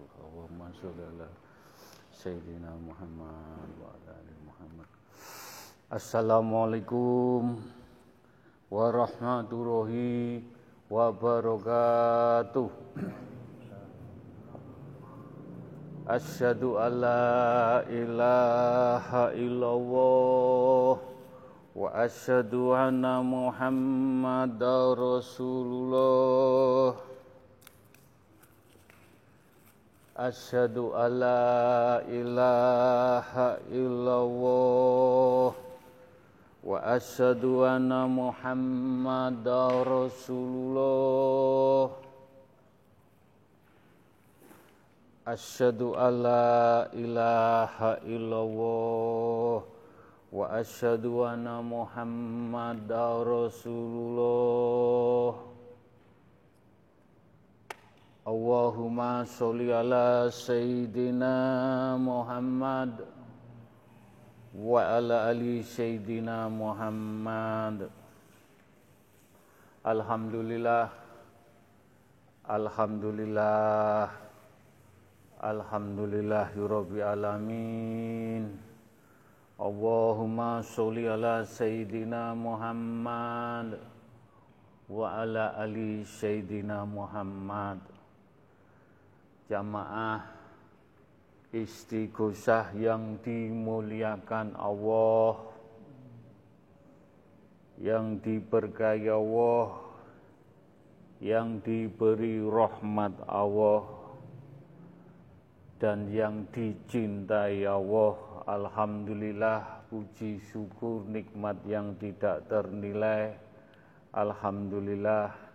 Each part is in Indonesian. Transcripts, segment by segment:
rasul Allahumma sholli ala sayyidina Muhammad wa ala ali Muhammad. Assalamualaikum warahmatullahi wabarakatuh. Asyhadu an la ilaha illallah wa asyhadu anna muhammadar rasulullah asyhadu an la ilaha illallah wa asyhadu anna muhammadar rasulullah asyhadu an la ilaha illallah wa asyhadu anna muhammadar rasulullah Allahumma sholli ala sayyidina Muhammad wa ala ali sayyidina Muhammad Alhamdulillah Alhamdulillah Alhamdulillahirabbil alamin Allahumma sholli ala sayyidina Muhammad wa ala ali sayyidina Muhammad jamaah istighosah yang dimuliakan Allah yang diberkahi Allah yang diberi rahmat Allah dan yang dicintai Allah. Alhamdulillah puji syukur nikmat yang tidak ternilai. Alhamdulillah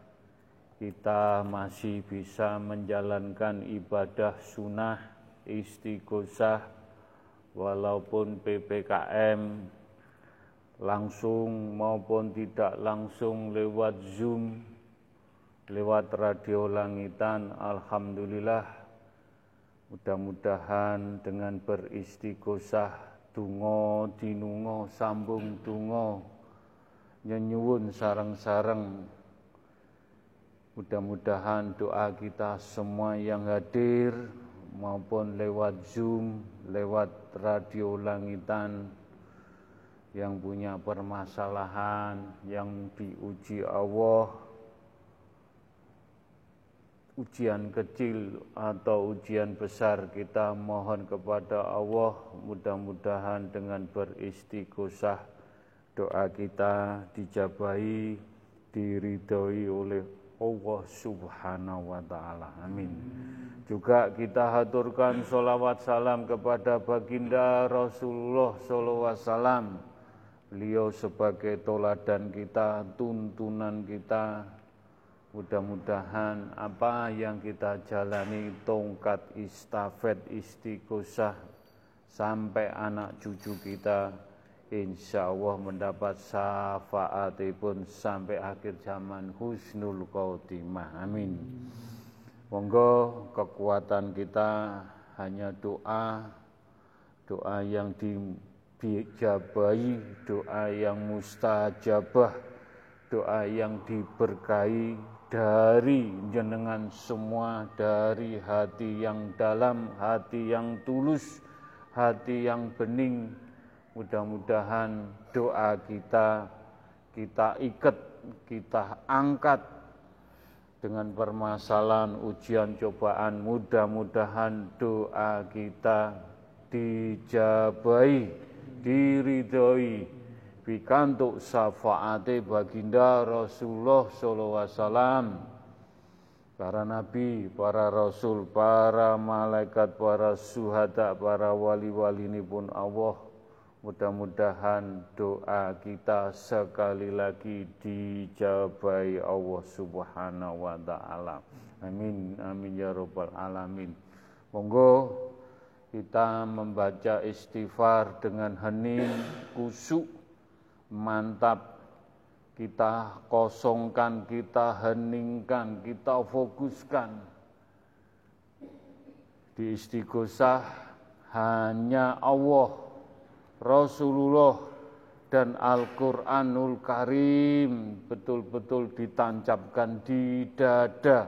kita masih bisa menjalankan ibadah sunnah istighosah walaupun PPKM langsung maupun tidak langsung lewat Zoom lewat radio langitan Alhamdulillah. Mudah-mudahan dengan beristighosah dungo dinungo sambung dungo nyenyuwun sarang-sarang Mudah-mudahan doa kita semua yang hadir maupun lewat Zoom, lewat radio langitan yang punya permasalahan, yang diuji Allah, ujian kecil atau ujian besar kita mohon kepada Allah mudah-mudahan dengan beristighosah doa kita dijabahi diridhoi oleh Allah subhanahu wa ta'ala. Amin. Juga kita haturkan sholawat salam kepada baginda Rasulullah sallallahu alaihi beliau sebagai toladan kita tuntunan kita. Mudah-mudahan apa yang kita jalani tongkat istafet istiqosah sampai anak cucu kita insya Allah mendapat syafaat pun sampai akhir zaman husnul khotimah amin monggo kekuatan kita hanya doa doa yang dijabahi doa yang mustajabah doa yang diberkahi dari jenengan semua dari hati yang dalam, hati yang tulus, hati yang bening. Mudah-mudahan doa kita kita ikat, kita angkat dengan permasalahan ujian cobaan. Mudah-mudahan doa kita dijabai, diridhoi, pikantuk syafaate baginda Rasulullah alaihi wasallam para nabi, para rasul, para malaikat, para suhada, para wali-wali ini pun Allah mudah-mudahan doa kita sekali lagi dijabai Allah subhanahu wa ta'ala. Amin amin ya rabbal alamin. Monggo kita membaca istighfar dengan hening kusuk mantap. Kita kosongkan, kita heningkan, kita fokuskan. Di istighosah hanya Allah, Rasulullah, dan Al-Quranul Karim betul-betul ditancapkan di dada.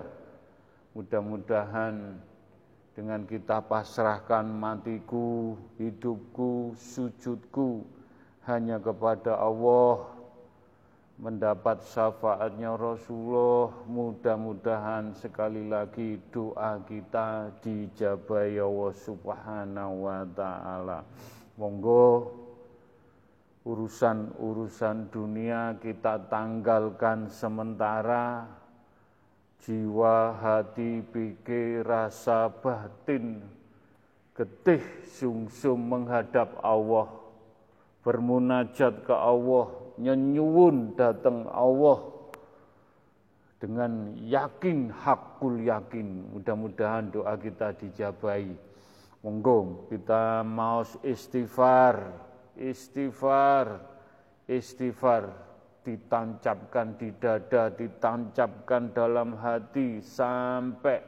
Mudah-mudahan dengan kita pasrahkan matiku, hidupku, sujudku hanya kepada Allah mendapat syafaatnya Rasulullah mudah-mudahan sekali lagi doa kita dijabai Allah subhanahu wa ta'ala monggo urusan-urusan dunia kita tanggalkan sementara jiwa, hati, pikir, rasa batin, getih sungsum menghadap Allah, bermunajat ke Allah, nyenyuwun datang Allah dengan yakin, hakul yakin. Mudah-mudahan doa kita dijabai. Monggo kita mau istighfar, istighfar, istighfar ditancapkan di dada, ditancapkan dalam hati sampai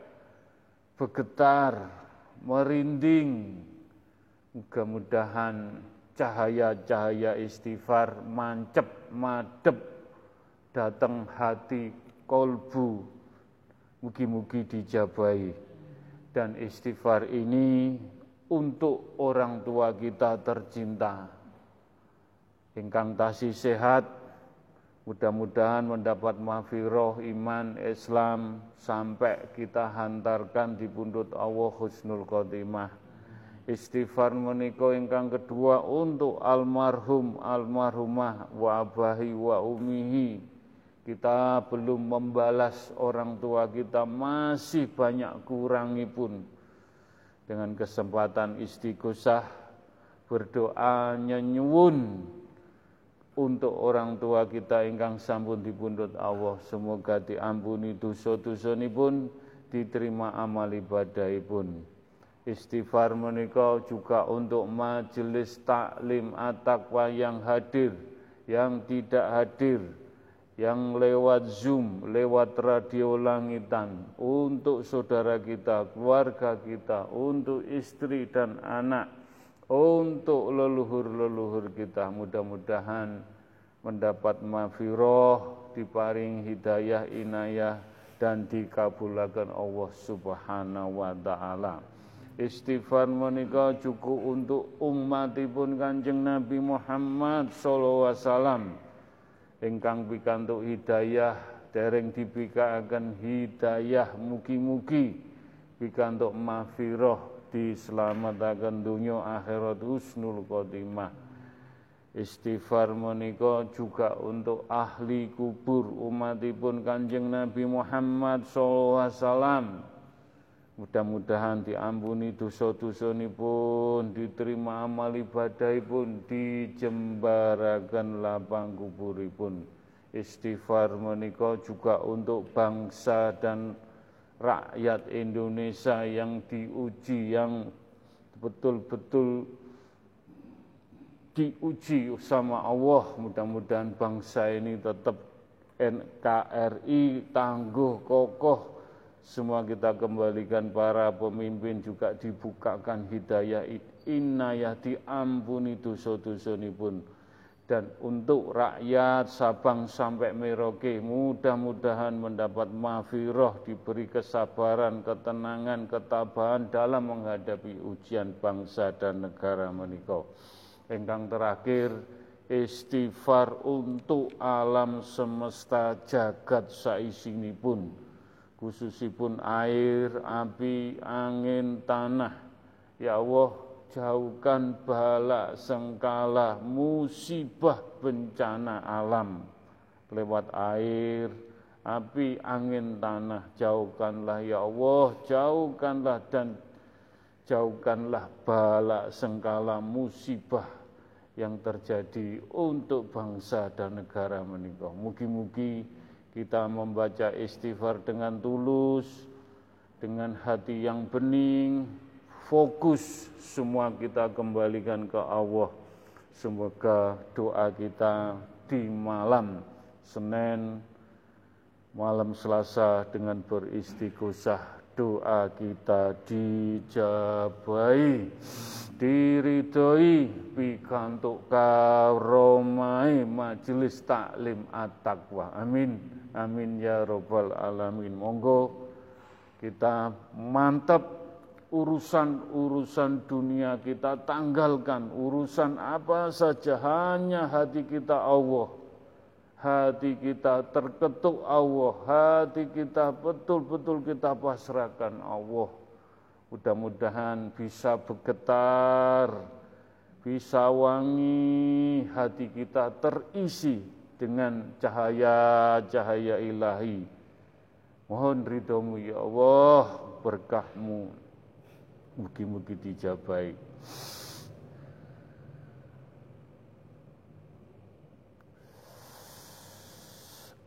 bergetar, merinding. Mudah-mudahan cahaya-cahaya istighfar mancep, madep, datang hati kolbu, mugi-mugi dijabai. Dan istighfar ini untuk orang tua kita tercinta. Ingkang tasi sehat, Mudah-mudahan mendapat mafiroh iman Islam sampai kita hantarkan di pundut Allah husnul khotimah. Istighfar menika ingkang kedua untuk almarhum almarhumah wa abahi wa umihi. Kita belum membalas orang tua kita masih banyak kurangi pun. Dengan kesempatan istighosah berdoa nyenyuwun untuk orang tua kita ingkang sampun dipundhut Allah. Semoga diampuni dosa-dosa pun diterima amal ibadah pun istighfar menika juga untuk majelis taklim at-taqwa yang hadir yang tidak hadir yang lewat Zoom, lewat radio langitan, untuk saudara kita, keluarga kita, untuk istri dan anak, untuk leluhur-leluhur kita mudah-mudahan mendapat mafiroh, diparing hidayah inayah dan dikabulkan Allah Subhanahu wa taala. Istighfar menika cukup untuk umatipun Kanjeng Nabi Muhammad sallallahu alaihi wasallam ingkang pikantuk hidayah dereng dibikaaken hidayah mugi-mugi pikantuk mafiroh diselamatkan dunia akhirat husnul khotimah Istighfar menika juga untuk ahli kubur umatipun Kanjeng Nabi Muhammad SAW. Mudah-mudahan diampuni dosa-dosa pun, diterima amal ibadah pun, dijembarakan lapang kuburipun. Istighfar menika juga untuk bangsa dan rakyat Indonesia yang diuji yang betul-betul diuji sama Allah mudah-mudahan bangsa ini tetap NKRI tangguh kokoh semua kita kembalikan para pemimpin juga dibukakan hidayah. Inayah diampuni dosa-dosa pun dan untuk rakyat Sabang sampai Merauke mudah-mudahan mendapat mafiroh diberi kesabaran, ketenangan, ketabahan dalam menghadapi ujian bangsa dan negara menikah. Engkang terakhir istighfar untuk alam semesta jagat pun khususipun air, api, angin, tanah. Ya Allah, jauhkan bala sengkala musibah bencana alam lewat air, api, angin, tanah. Jauhkanlah ya Allah, jauhkanlah dan jauhkanlah bala sengkala musibah yang terjadi untuk bangsa dan negara menikah. Mugi-mugi kita membaca istighfar dengan tulus, dengan hati yang bening, fokus semua kita kembalikan ke Allah. Semoga doa kita di malam Senin, malam Selasa dengan beristighosah doa kita dijabai diridhoi pikantuk karomai majelis taklim at-taqwa amin. Amin ya robbal alamin. Monggo kita mantap urusan-urusan dunia kita tanggalkan, urusan apa saja hanya hati kita Allah. Hati kita terketuk Allah, hati kita betul-betul kita pasrahkan Allah. Mudah-mudahan bisa bergetar, bisa wangi, hati kita terisi dengan cahaya-cahaya ilahi. Mohon ridhomu ya Allah, berkahmu. Mugi-mugi dijabai.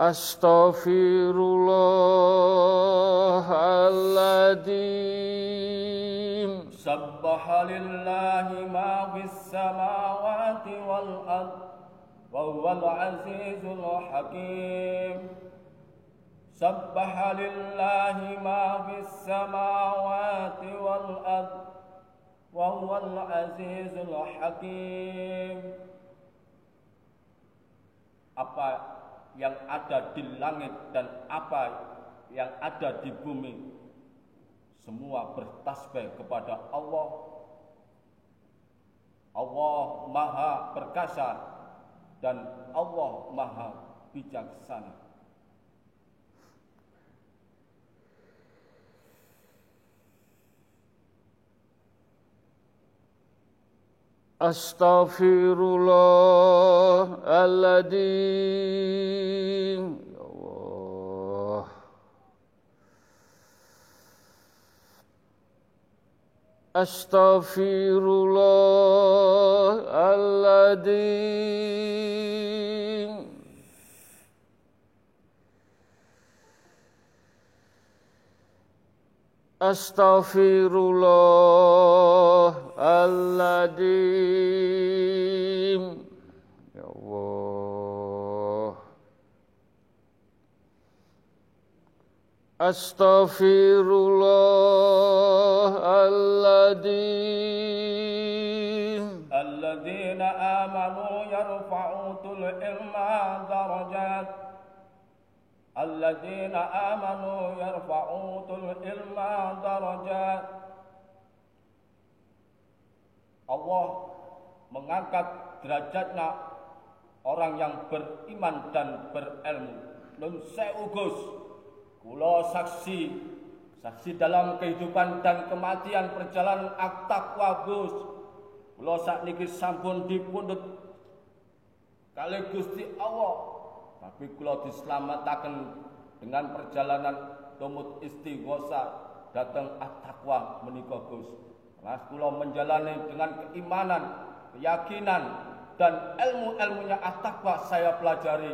Astaghfirullahaladzim Sabbaha lillahi ma fis samawati wal ard wa huwal azizul hakim سبح لله ما في السماوات والأرض وهو العزيز الحكيم apa yang ada di langit dan apa yang ada di bumi. Semua bertasbih kepada Allah. Allah Maha Perkasa dan Allah Maha Bijaksana Astaghfirullahaladzim Ya Allah Astaghfirullahaladzim Astaghfirullahaladzim Ya Allah Astaghfirullahaladzim الذين آمنوا يرفعون العلم درجات. الذين آمنوا يرفعون العلم درجات. Allah mengangkat derajatnya orang yang beriman dan berilmu. Nun seugus kula saksi saksi dalam kehidupan dan kematian perjalanan aktakwa Gus. Kula sakniki sampun dipundhut kali Gusti Allah tapi kula dislametaken dengan perjalanan tumut istighosa datang at-taqwa. Mas kula menjalani dengan keimanan, keyakinan dan ilmu-ilmunya at-taqwa saya pelajari.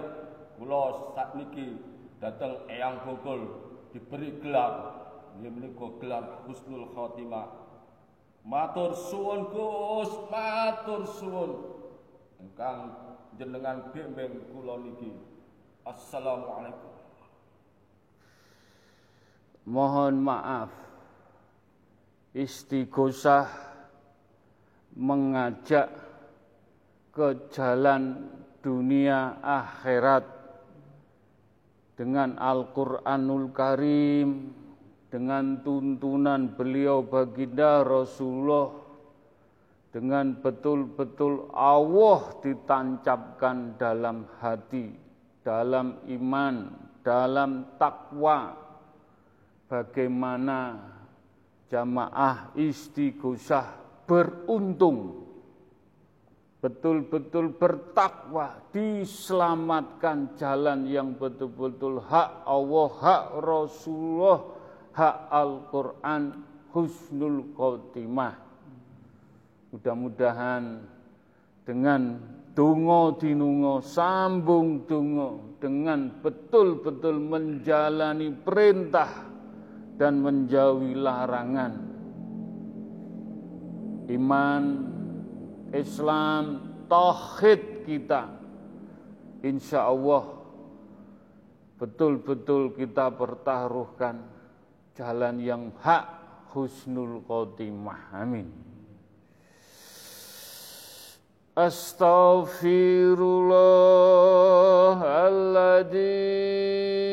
Kula sakniki datang Eyang Bogol diberi gelar Ini menika gelar Husnul Khotimah. Matur suwun Gus, matur suwun. Engkang jenengan bimbing kula niki. Assalamualaikum. Mohon maaf Istighosah mengajak ke jalan dunia akhirat dengan Al-Qur'anul Karim dengan tuntunan beliau baginda Rasulullah dengan betul-betul Allah ditancapkan dalam hati, dalam iman, dalam takwa. Bagaimana jamaah istighosah beruntung betul-betul bertakwa diselamatkan jalan yang betul-betul hak Allah, hak Rasulullah, hak Al-Quran, husnul khotimah. Mudah-mudahan dengan dungo dinungo, sambung dungo, dengan betul-betul menjalani perintah dan menjauhi larangan. Iman Islam, tauhid kita. Insya Allah betul-betul kita pertaruhkan jalan yang hak husnul khotimah. Amin. Astaghfirullahaladzim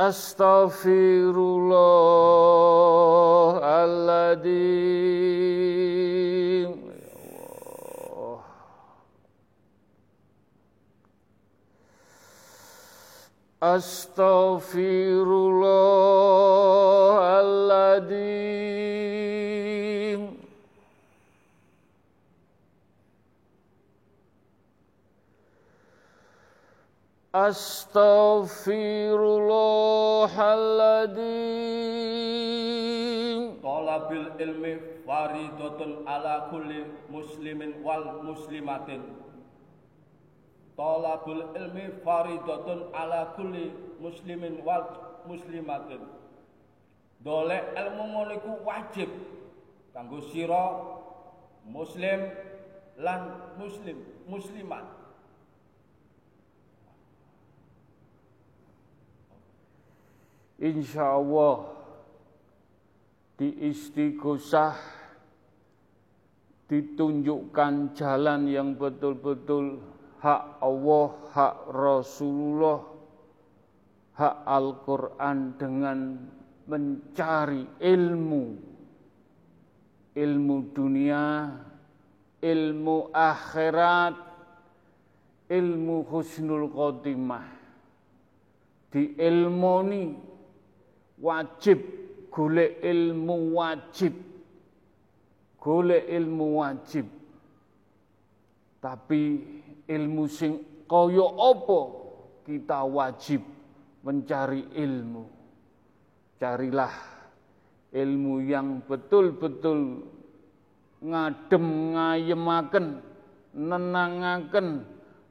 Astaghfirullahaladzim Astaghfirullahaladzim Astaghfirullahaladzim Talabil ilmi faridatun ala kulli muslimin wal muslimatin. Talabul ilmi faridatun ala kulli muslimin wal muslimatin. Dole ilmu ngono iku wajib kanggo sira muslim lan muslim muslimat. Insya Allah di istighosah ditunjukkan jalan yang betul-betul hak Allah, hak Rasulullah, hak Al-Quran dengan mencari ilmu, ilmu dunia, ilmu akhirat, ilmu husnul khotimah. Diilmoni wajib. Golek ilmu wajib. Golek ilmu wajib. Tapi ilmu sing kaya apa kita wajib mencari ilmu. Carilah ilmu yang betul-betul ngadem ngayemaken nenangaken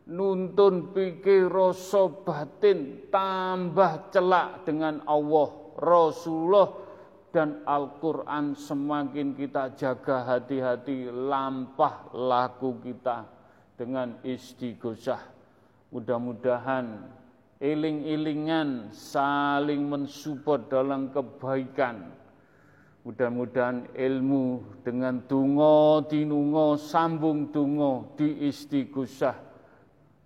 nuntun pikir rasa batin tambah celak dengan Allah Rasulullah dan Al-Quran semakin kita jaga hati-hati lampah laku kita dengan istighosah. Mudah-mudahan iling-ilingan saling mensupport dalam kebaikan. Mudah-mudahan ilmu dengan tungo tinungo sambung tungo di istighosah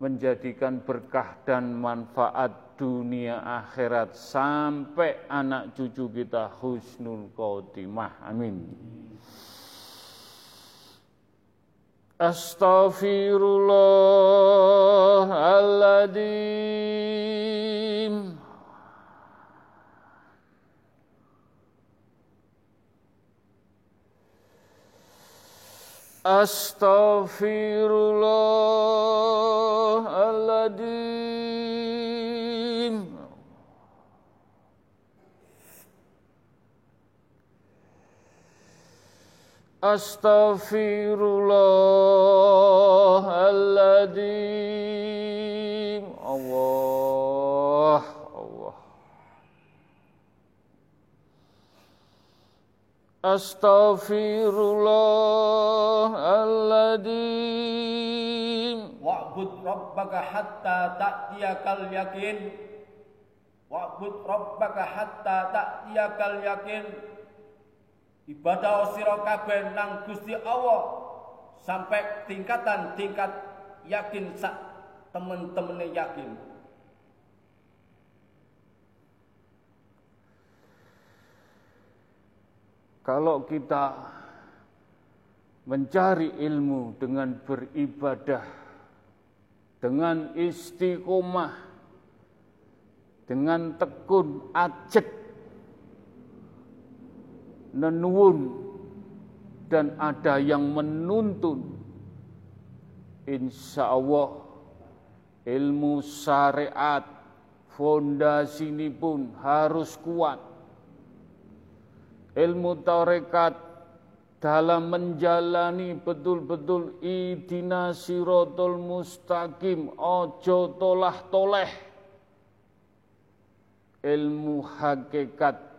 menjadikan berkah dan manfaat dunia akhirat sampai anak cucu kita husnul khotimah. Amin. Astaghfirullahaladzim. Astaghfirullahaladzim. Astaghfirullahaladzim. Allah, Allah. Astaghfirullahaladzim. Wa'bud rabbaka hatta ta'tiyakal yakin. Wa'bud rabbaka hatta ta'tiyakal yakin. Ibadah sira kabeh nang Gusti Allah sampai tingkatan tingkat yakin sak temen-temene yakin. Kalau kita mencari ilmu dengan beribadah, dengan istiqomah, dengan tekun, ajek, nenuun, dan ada yang menuntun, insya Allah ilmu syariat fondasi ini pun harus kuat. Ilmu tarekat dalam menjalani betul-betul idina siratul mustaqim ojo tolah toleh ilmu hakikat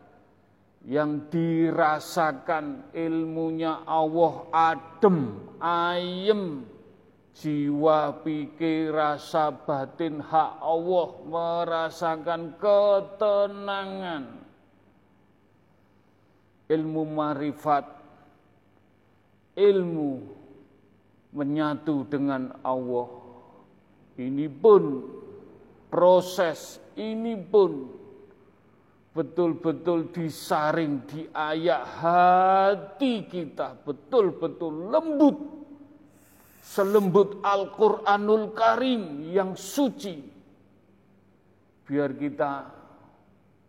yang dirasakan ilmunya Allah adem, ayem, jiwa pikir rasa batin hak Allah merasakan ketenangan. Ilmu marifat ilmu menyatu dengan Allah. Ini pun proses ini pun betul-betul disaring di ayat hati kita. Betul-betul lembut. Selembut Al-Quranul Karim yang suci. Biar kita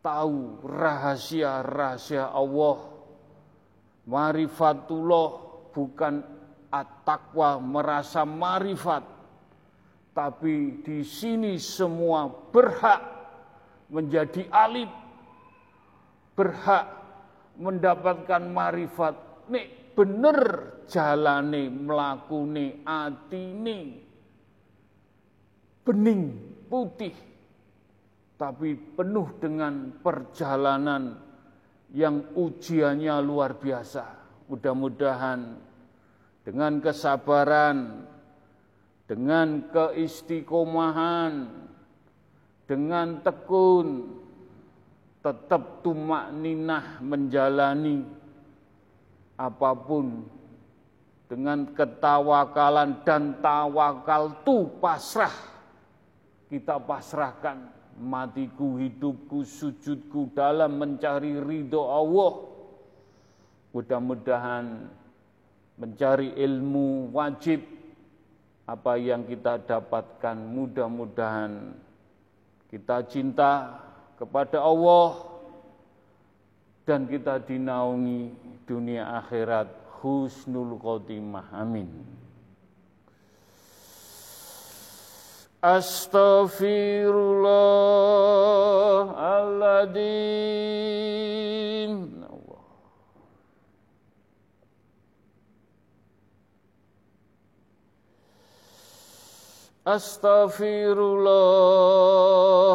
tahu rahasia-rahasia Allah. Marifatullah bukan at-taqwa merasa marifat. Tapi di sini semua berhak menjadi alim, berhak mendapatkan marifat. Nek bener jalane mlakune atine bening putih tapi penuh dengan perjalanan yang ujiannya luar biasa. Mudah-mudahan dengan kesabaran, dengan keistiqomahan, dengan tekun, tetap tumak ninah menjalani apa pun dengan ketawakalan dan tawakal tu pasrah. Kita pasrahkan matiku hidupku sujudku dalam mencari ridho Allah. Mudah-mudahan mencari ilmu wajib apa yang kita dapatkan mudah-mudahan kita cinta kepada Allah. Dan kita dinaungi dunia akhirat husnul khotimah. Amin. Astaghfirullahaladzim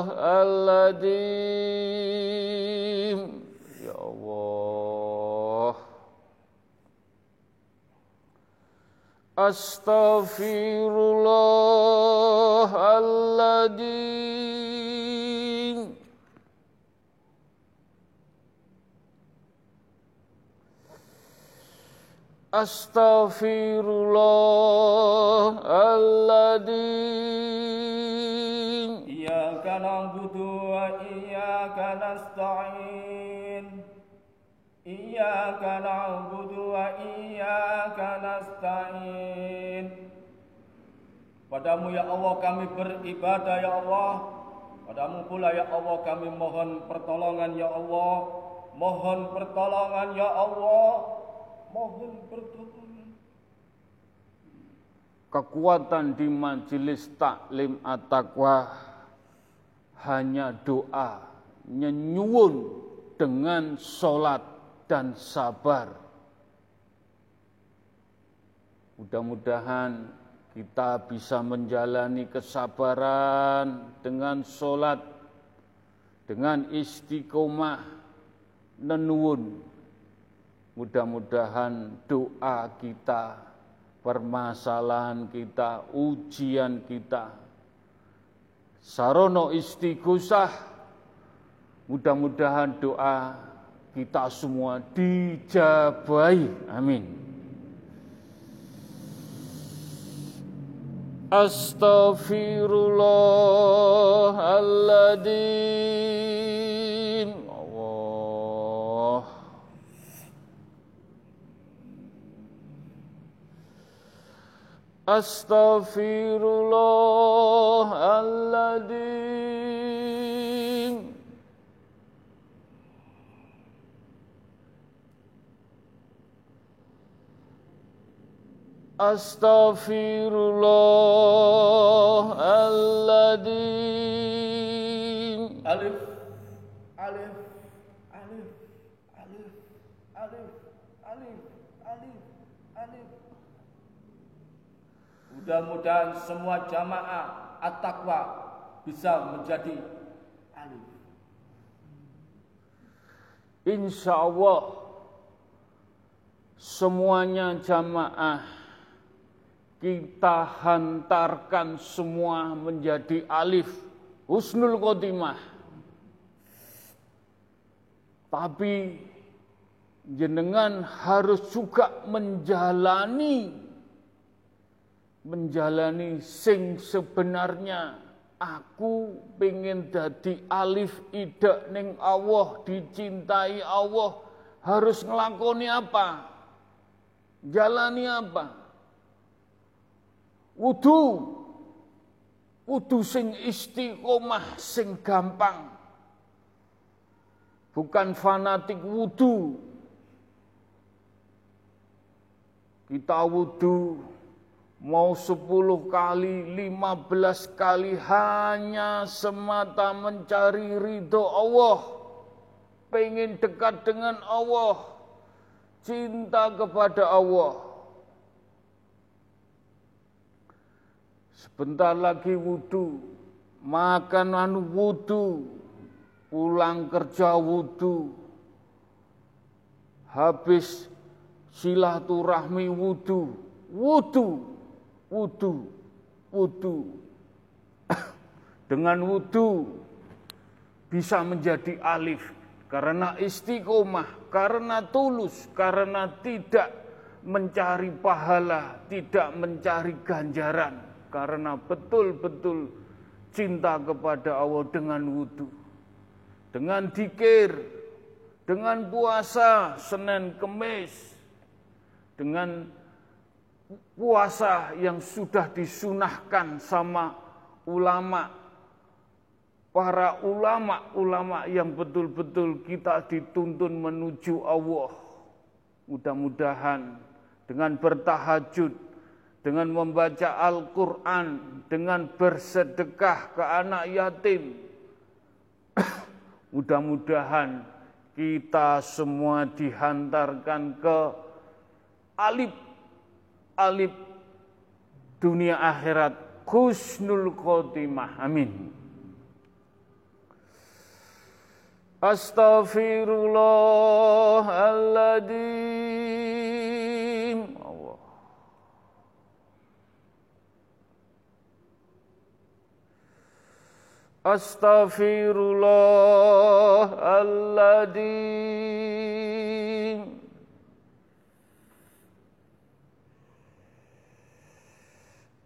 Astaghfirullahaladzim Ya Allah Astaghfirullahaladzim Astaghfirullahaladzim Iyyaka nasta'in. Iyyaka na'budu wa iyyaka nasta'in. Padamu ya Allah kami beribadah ya Allah. Padamu pula ya Allah kami mohon pertolongan ya Allah. Mohon pertolongan ya Allah. Mohon pertolongan. Kekuatan di majelis taklim at-taqwa hanya doa nyenyuun dengan sholat dan sabar. Mudah-mudahan kita bisa menjalani kesabaran dengan sholat, dengan istiqomah, nenuun. Mudah-mudahan doa kita permasalahan kita, ujian kita. Sarono istighosah, mudah-mudahan doa kita semua dijabai. Amin. Astaghfirullahaladzim. Astaghfirullahaladzim. Astaghfirullahaladzim. Alif, alif, alif, alif, alif, alif, alif, alif. Mudah-mudahan semua jamaah at-taqwa bisa menjadi alif. insya Allah semuanya jamaah kita hantarkan semua menjadi alif husnul khotimah. Tapi jenengan harus juga menjalani menjalani sing sebenarnya aku pengen dadi alif ida ning Allah dicintai Allah harus ngelakoni apa jalani apa Wudu. Wudu sing istiqomah sing gampang. Bukan fanatik wudu. Kita wudu mau 10 kali, 15 kali hanya semata mencari ridho Allah. Pengen dekat dengan Allah. Cinta kepada Allah. Sebentar lagi wudhu, makan anu wudhu, pulang kerja wudhu, habis silaturahmi wudhu, wudhu, wudhu, wudhu. Dengan wudhu bisa menjadi alif. Karena istiqomah, karena tulus, karena tidak mencari pahala, tidak mencari ganjaran. Karena betul-betul cinta kepada Allah dengan wudhu, dengan dikir, dengan puasa Senin Kemis, dengan puasa yang sudah disunahkan sama ulama, para ulama-ulama yang betul-betul kita dituntun menuju Allah. Mudah-mudahan dengan bertahajud, dengan membaca Al-Quran, dengan bersedekah ke anak yatim. Mudah-mudahan kita semua dihantarkan ke alif alif dunia akhirat khusnul khotimah. Amin. Astaghfirullahaladzim Astaghfirullahaladzim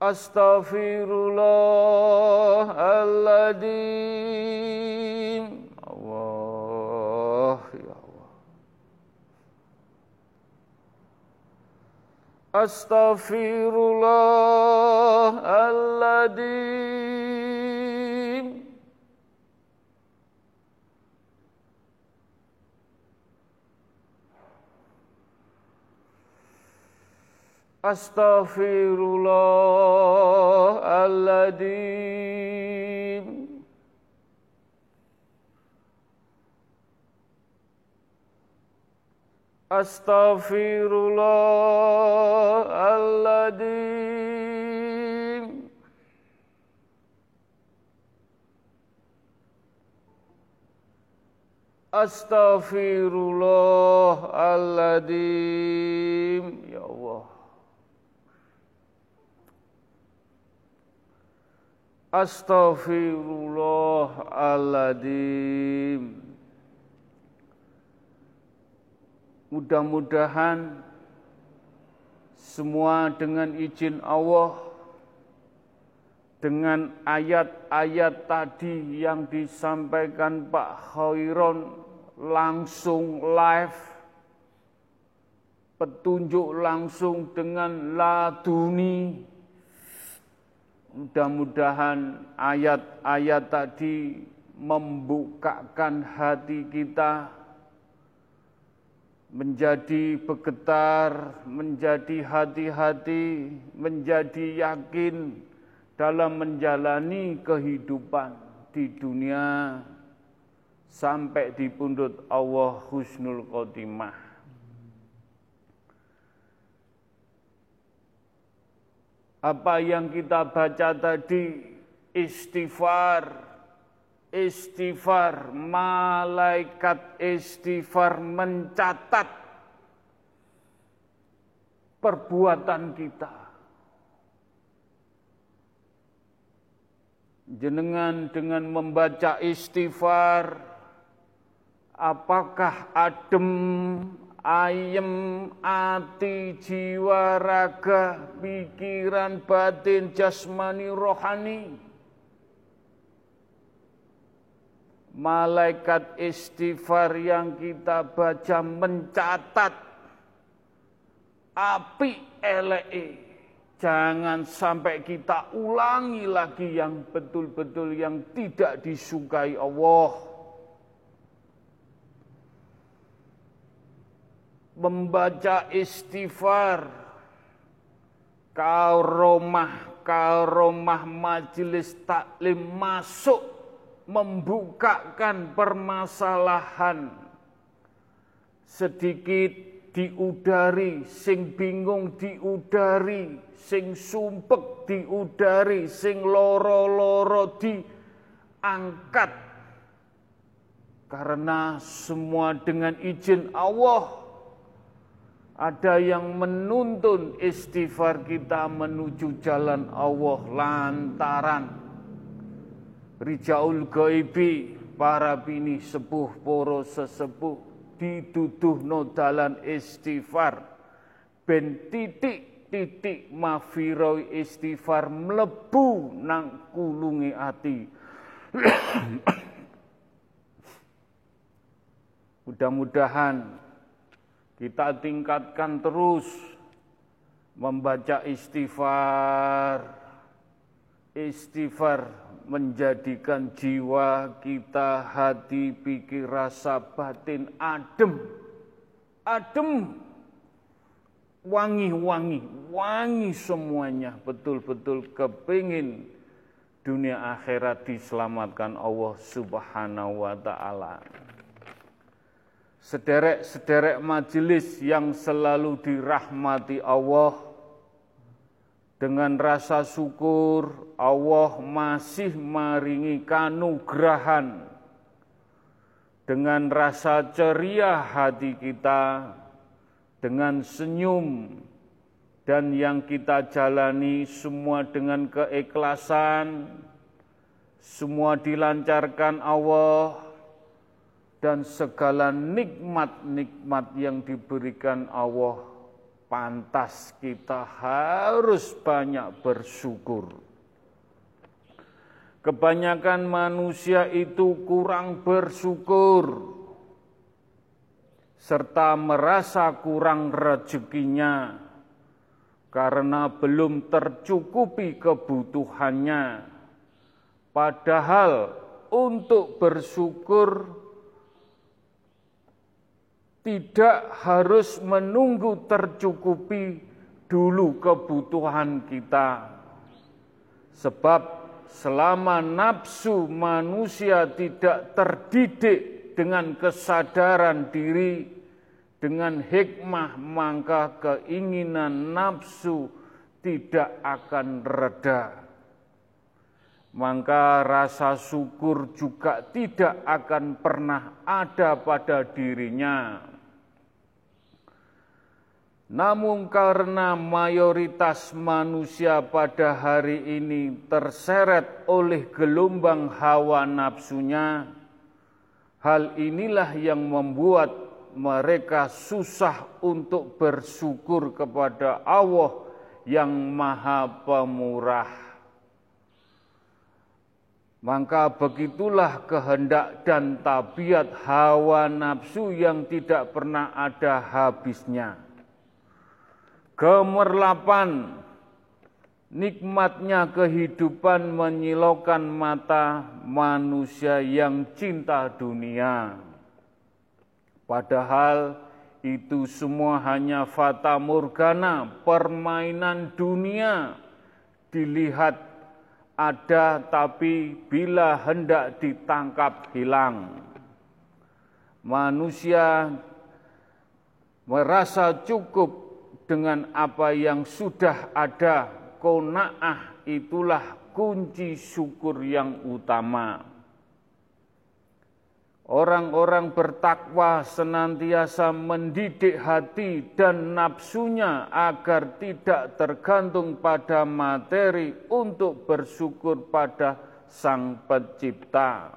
Astaghfirullahaladzim Astaghfirullahaladzim Astaghfirullahaladzim Allah ya Allah Astaghfirullahaladzim Astaghfirullahaladzim Astaghfirullahaladzim Astaghfirullahaladzim Ya Allah Astaghfirullahaladzim. Mudah-mudahan semua dengan izin Allah, dengan ayat-ayat tadi yang disampaikan Pak Khairon langsung live, petunjuk langsung dengan laduni, Mudah-mudahan ayat-ayat tadi membukakan hati kita, menjadi bergetar, menjadi hati-hati, menjadi yakin dalam menjalani kehidupan di dunia sampai di pundut Allah husnul khotimah. Apa yang kita baca tadi? Istighfar. Istighfar, malaikat istighfar mencatat perbuatan kita. Jenengan dengan membaca istighfar, apakah adem, ayem, hati, jiwa, raga, pikiran, batin, jasmani, rohani? malaikat istighfar yang kita baca mencatat api LE. Jangan sampai kita ulangi lagi yang betul-betul yang tidak disukai Allah. Membaca istighfar, karomah, karomah majelis taklim masuk membukakan permasalahan. Sedikit diudari, sing bingung diudari, sing sumpek diudari, sing loro-loro diangkat. Karena semua dengan izin Allah ada yang menuntun istighfar kita menuju jalan Allah lantaran. Rijaul Gaibi para bini sepuh poro sesepuh dituduh no dalan istighfar. Ben titik titik mafiroi istighfar melebu nang kulungi ati. Mudah-mudahan kita tingkatkan terus membaca istighfar istighfar menjadikan jiwa kita, hati, pikir, rasa, batin adem. Adem. Wangi-wangi, wangi semuanya. Betul-betul kepingin dunia akhirat diselamatkan Allah subhanahu wa ta'ala. Sederek-sederek majelis yang selalu dirahmati Allah, dengan rasa syukur Allah masih maringi kanugrahan. Dengan rasa ceria hati kita. Dengan senyum. Dan yang kita jalani semua dengan keikhlasan. Semua dilancarkan Allah dan segala nikmat-nikmat yang diberikan Allah pantas kita harus banyak bersyukur. Kebanyakan manusia itu kurang bersyukur serta merasa kurang rezekinya karena belum tercukupi kebutuhannya. Padahal untuk bersyukur tidak harus menunggu tercukupi dulu kebutuhan kita. Sebab selama nafsu manusia tidak terdidik dengan kesadaran diri, dengan hikmah, maka keinginan nafsu tidak akan reda. Maka rasa syukur juga tidak akan pernah ada pada dirinya. Namun karena mayoritas manusia pada hari ini terseret oleh gelombang hawa nafsunya, hal inilah yang membuat mereka susah untuk bersyukur kepada Allah yang Maha Pemurah. Maka begitulah kehendak dan tabiat hawa nafsu yang tidak pernah ada habisnya Gemerlapan nikmatnya kehidupan menyilaukan mata manusia yang cinta dunia. Padahal itu semua hanya fata morgana, permainan dunia. Dilihat ada tapi bila hendak ditangkap hilang. Manusia merasa cukup dengan apa yang sudah ada. Kona'ah itulah kunci syukur yang utama. Orang-orang bertakwa senantiasa mendidik hati dan nafsunya agar tidak tergantung pada materi untuk bersyukur pada Sang Pencipta.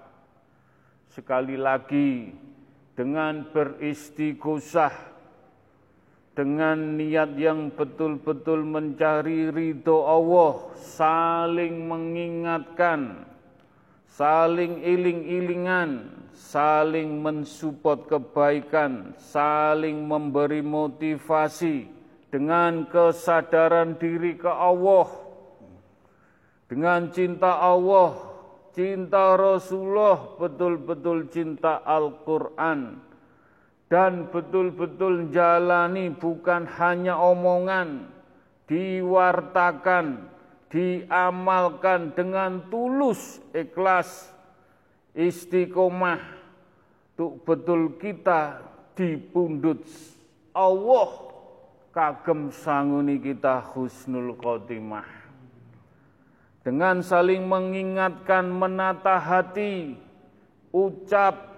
Sekali lagi, dengan beristighosah, dengan niat yang betul-betul mencari ridho Allah, saling mengingatkan, saling iling-ilingan, saling mensupport kebaikan, saling memberi motivasi dengan kesadaran diri ke Allah, dengan cinta Allah, cinta Rasulullah, betul-betul cinta Al-Quran, dan betul-betul jalani bukan hanya omongan, diwartakan, diamalkan dengan tulus, ikhlas, istiqomah untuk betul kita dipundut. Allah kagem sanguni kita husnul khotimah. Dengan saling mengingatkan menata hati ucap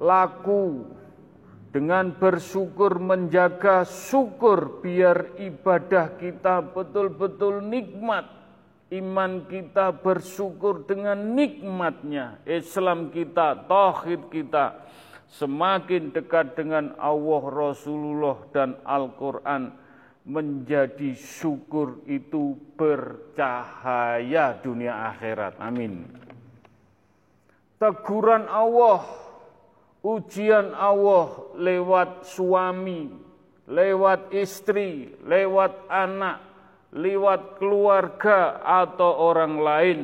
laku dengan bersyukur menjaga syukur biar ibadah kita betul-betul nikmat iman kita bersyukur dengan nikmatnya, Islam kita, tauhid kita semakin dekat dengan Allah Rasulullah dan Al-Quran menjadi syukur itu bercahaya dunia akhirat. Amin. Teguran Allah, ujian Allah lewat suami, lewat istri, lewat anak, lewat keluarga atau orang lain.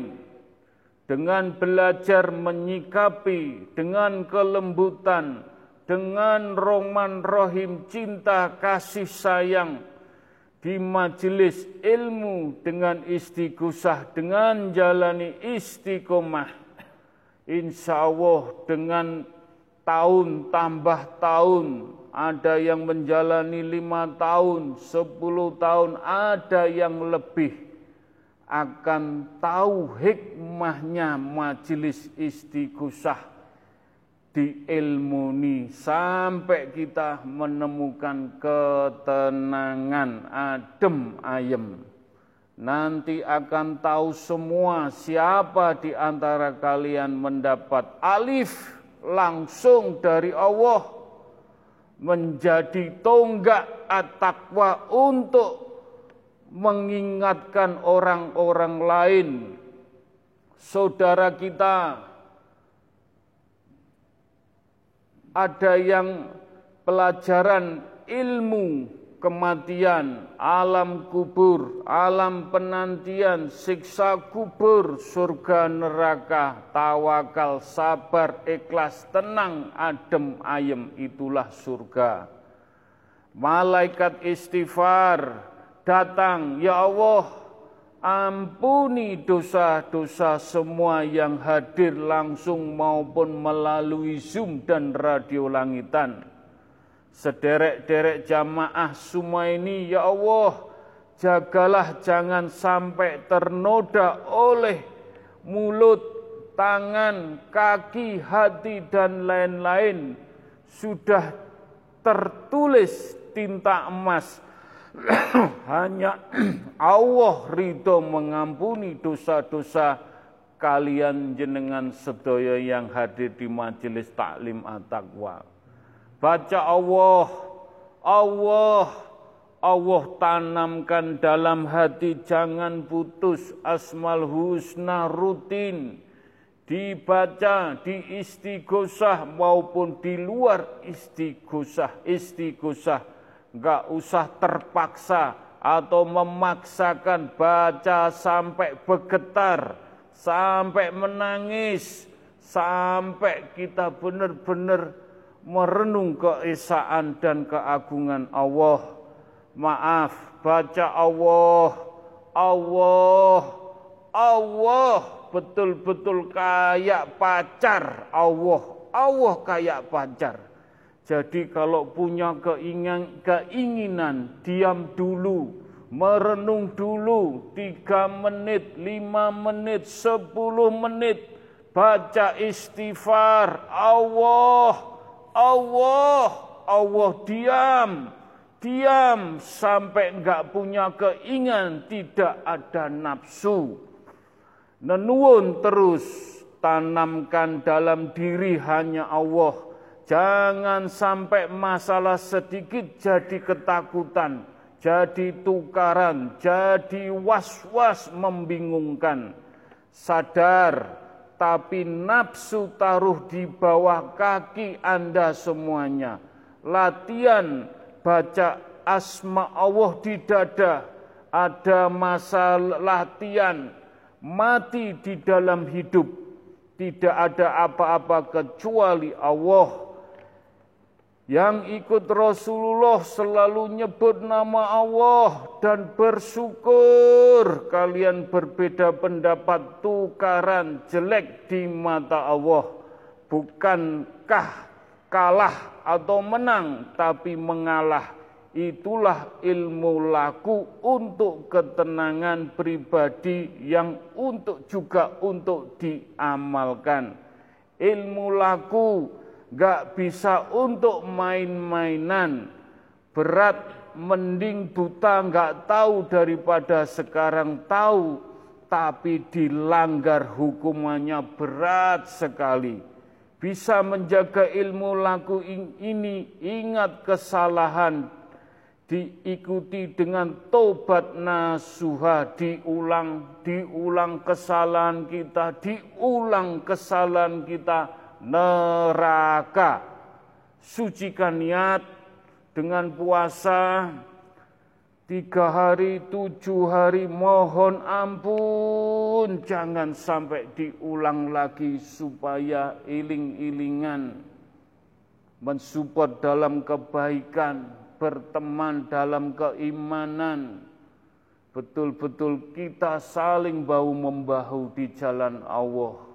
Dengan belajar menyikapi dengan kelembutan dengan roman rohim cinta kasih sayang di majelis ilmu dengan istighosah dengan jalani istiqomah insya Allah dengan tahun tambah tahun. Ada yang menjalani lima tahun, sepuluh tahun, ada yang lebih. Akan tahu hikmahnya majelis istighosah ini sampai kita menemukan ketenangan adem ayem. Nanti akan tahu semua siapa di antara kalian mendapat alif langsung dari Allah menjadi tonggak at-taqwa untuk mengingatkan orang-orang lain. Saudara kita ada yang pelajaran ilmu kematian, alam kubur, alam penantian, siksa kubur, surga neraka, tawakal, sabar, ikhlas, tenang, adem, ayem, itulah surga. Malaikat istighfar datang, ya Allah, ampuni dosa-dosa semua yang hadir langsung maupun melalui Zoom dan radio langitan Sederek-derek jamaah semua ini, ya Allah, jagalah jangan sampai ternoda oleh mulut, tangan, kaki, hati, dan lain-lain. Sudah tertulis tinta emas. Hanya Allah ridho mengampuni dosa-dosa kalian jenengan sedaya yang hadir di majelis taklim at-taqwa. Baca Allah, Allah, Allah tanamkan dalam hati jangan putus asmal husna rutin. Dibaca di istighosah maupun di luar istighosah istighosah enggak usah terpaksa atau memaksakan baca sampai bergetar sampai menangis sampai kita benar-benar merenung keesaan dan keagungan Allah. Maaf, baca Allah, Allah, Allah betul-betul kayak pacar Allah, Allah kayak pacar. Jadi kalau punya keinginan, keinginan diam dulu, merenung dulu, tiga menit, lima menit, sepuluh menit, baca istighfar, Allah, Allah, Allah diam, diam sampai enggak punya keinginan, tidak ada nafsu. Nenuun terus, tanamkan dalam diri hanya Allah Jangan sampai masalah sedikit jadi ketakutan, jadi tukaran, jadi was-was membingungkan. Sadar, tapi nafsu taruh di bawah kaki Anda semuanya. Latihan baca asma Allah di dada. Ada masa latihan mati di dalam hidup. Tidak ada apa-apa kecuali Allah yang ikut Rasulullah selalu nyebut nama Allah dan bersyukur kalian berbeda pendapat tukaran jelek di mata Allah. Bukankah kalah atau menang tapi mengalah itulah ilmu laku untuk ketenangan pribadi yang untuk juga untuk diamalkan. Ilmu laku gak bisa untuk main-mainan. Berat mending buta gak tahu daripada sekarang tahu, tapi dilanggar hukumannya berat sekali. Bisa menjaga ilmu laku ini, ingat kesalahan, diikuti dengan tobat nasuha, diulang, diulang kesalahan kita, diulang kesalahan kita, neraka. Sucikan niat dengan puasa. Tiga hari, tujuh hari, mohon ampun, jangan sampai diulang lagi supaya iling-ilingan. Mensupport dalam kebaikan, berteman dalam keimanan, betul-betul kita saling bau membahu di jalan Allah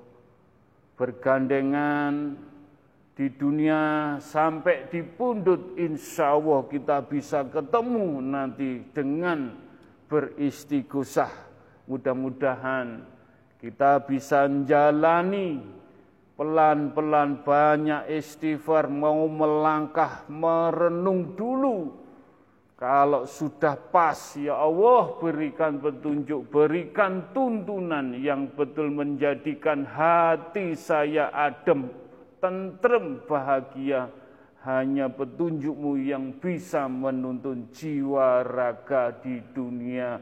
bergandengan di dunia sampai di pundut insya Allah kita bisa ketemu nanti dengan beristighosah. Mudah-mudahan kita bisa menjalani pelan-pelan banyak istighfar mau melangkah merenung dulu kalau sudah pas, ya Allah berikan petunjuk, berikan tuntunan yang betul menjadikan hati saya adem, tentrem, bahagia. Hanya petunjukmu yang bisa menuntun jiwa raga di dunia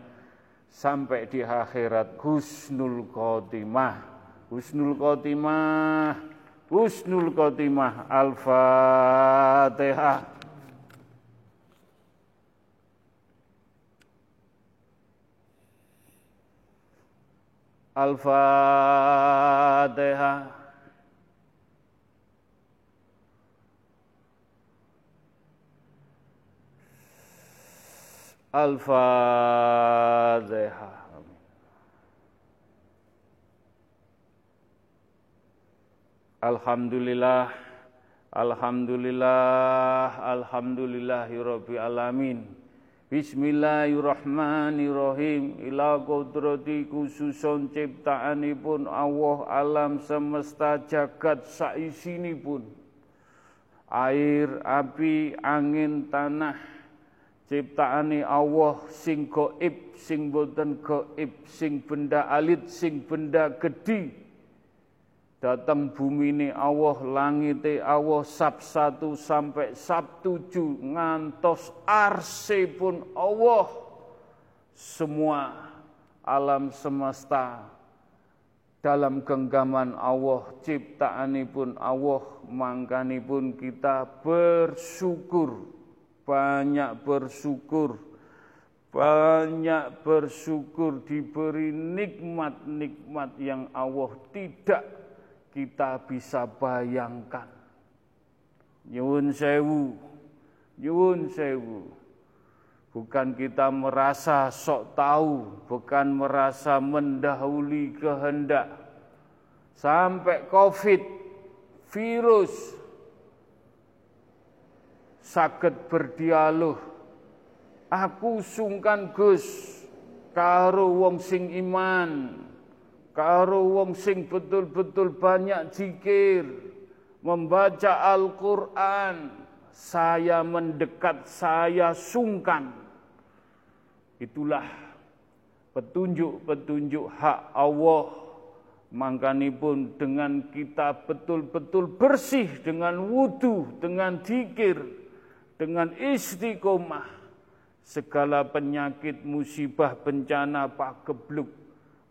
sampai di akhirat. Husnul khotimah, husnul khotimah, husnul khotimah. Al-Fatihah. Al-Fatihah. Al-Fatihah. Alhamdulillah, Alhamdulillah, Alhamdulillahirabbil alamin. Bismillahirrahmanirrahim. Ila kudrati khususun ciptaanipun Allah alam semesta jagat saisinipun. Air api angin tanah ciptaane Allah sing gaib sing boten sing benda alit sing benda datang bumi ini Allah langite Allah sab satu sampai sab tujuh ngantos arse pun Allah. Semua alam semesta dalam genggaman Allah ciptaan pun Allah mangkani pun kita bersyukur. Banyak bersyukur. Banyak bersyukur diberi nikmat-nikmat yang Allah tidak kita bisa bayangkan. Nyuwun sewu. Nyuwun sewu. Bukan kita merasa sok tahu, bukan merasa mendahului kehendak. Sampai Covid, virus, sakit berdialog. Aku sungkan Gus, karo wong sing iman, karo wong sing betul-betul banyak zikir, membaca Al-Quran, saya mendekat, saya sungkan. Itulah petunjuk-petunjuk hak Allah. pun dengan kita betul-betul bersih dengan wudhu, dengan dikir, dengan istiqomah, segala penyakit, musibah, bencana, pak kebluk,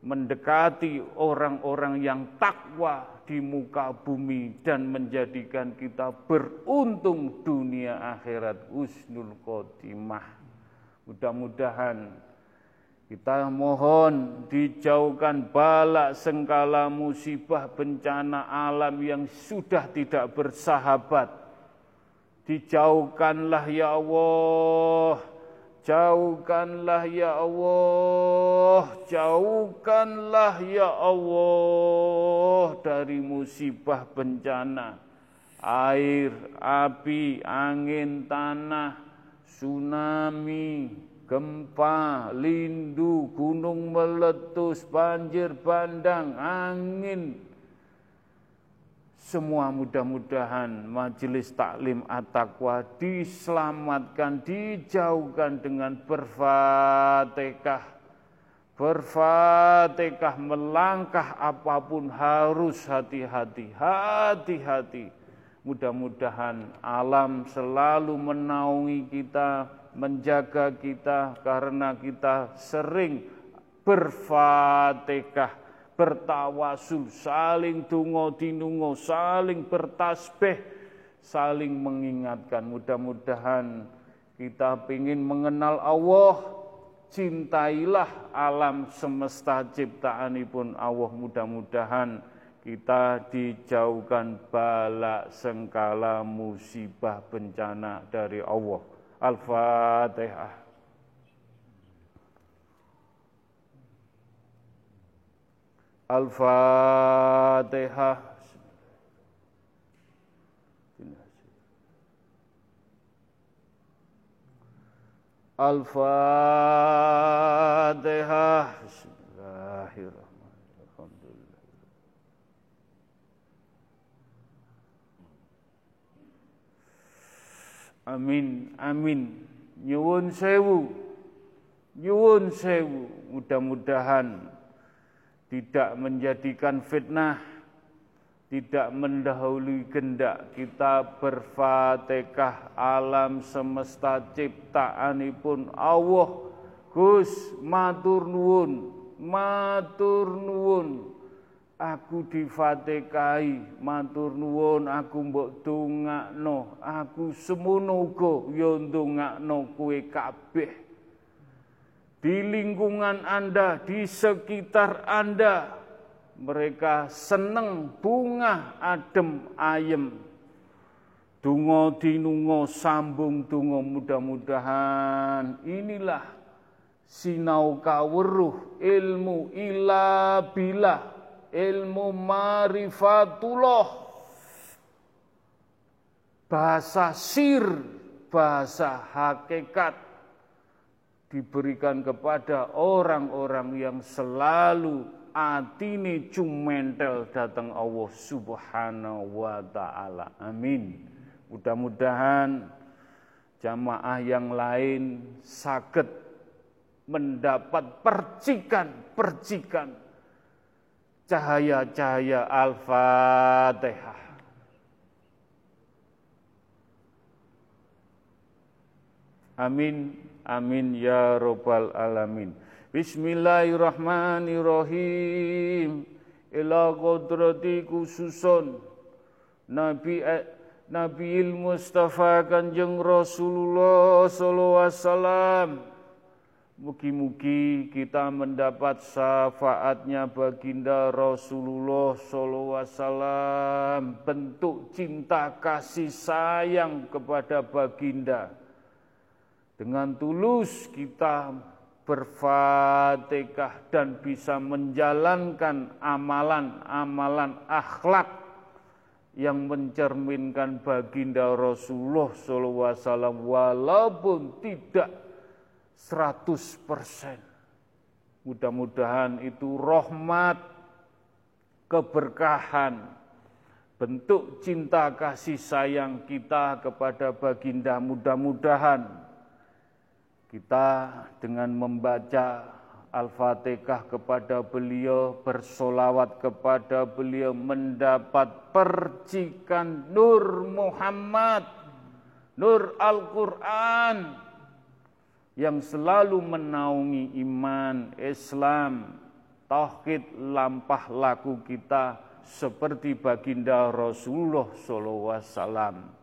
mendekati orang-orang yang takwa di muka bumi dan menjadikan kita beruntung dunia akhirat usnul khotimah. Mudah-mudahan kita mohon dijauhkan balak sengkala musibah bencana alam yang sudah tidak bersahabat. Dijauhkanlah ya Allah Jauhkanlah ya Allah, jauhkanlah ya Allah dari musibah bencana, air, api, angin, tanah, tsunami, gempa, lindu, gunung meletus, banjir bandang, angin, semua mudah-mudahan majelis taklim at-taqwa diselamatkan, dijauhkan dengan berfatihah. Berfatihah melangkah apa pun harus hati-hati, hati-hati. Mudah-mudahan alam selalu menaungi kita, menjaga kita karena kita sering berfatihah bertawasul, saling tungo dinungo, saling bertasbih, saling mengingatkan. Mudah-mudahan kita ingin mengenal Allah, cintailah alam semesta ciptaan pun Allah. Mudah-mudahan kita dijauhkan balak sengkala musibah bencana dari Allah. Al-Fatihah. Al-Fatihah. Al-Fatihah. Bismillahirrahmanirrahim. Amin, amin. Nyuwun sewu. Nyuwun sewu. Mudah-mudahan tidak menjadikan fitnah, tidak mendahului gendak kita berfatihah alam semesta ciptaanipun Allah. Gus matur nuwun matur nuwun. Aku difatikahi matur nuwun. Aku mbok dongakno aku semono uga ya ndongakno kowe kabeh di lingkungan Anda, di sekitar Anda. Mereka seneng bunga adem ayem. Dungo dinungo sambung dungo mudah-mudahan inilah sinau kaweruh ilmu ila bila ilmu marifatullah bahasa sir bahasa hakikat diberikan kepada orang-orang yang selalu atini cumentel datang Allah Subhanahu wa taala. Amin. Mudah-mudahan jamaah yang lain sakit mendapat percikan-percikan cahaya-cahaya Al-Fatihah. Amin. Amin ya robbal alamin. Bismillahirrahmanirrahim. Ila kodrati khususon Nabi Nabi Mustafa Kanjeng Rasulullah sallallahu alaihi wasallam Mugi-mugi kita mendapat syafaatnya baginda Rasulullah SAW bentuk cinta kasih sayang kepada baginda. Dengan tulus kita berfatihah dan bisa menjalankan amalan-amalan akhlak yang mencerminkan baginda Rasulullah SAW walaupun tidak 100%. Mudah-mudahan itu rahmat, keberkahan, bentuk cinta kasih sayang kita kepada baginda mudah-mudahan kita dengan membaca Al-Fatihah kepada beliau, bersolawat kepada beliau, mendapat percikan Nur Muhammad, Nur Al-Quran, yang selalu menaungi iman, Islam, tauhid, lampah laku kita seperti baginda Rasulullah SAW.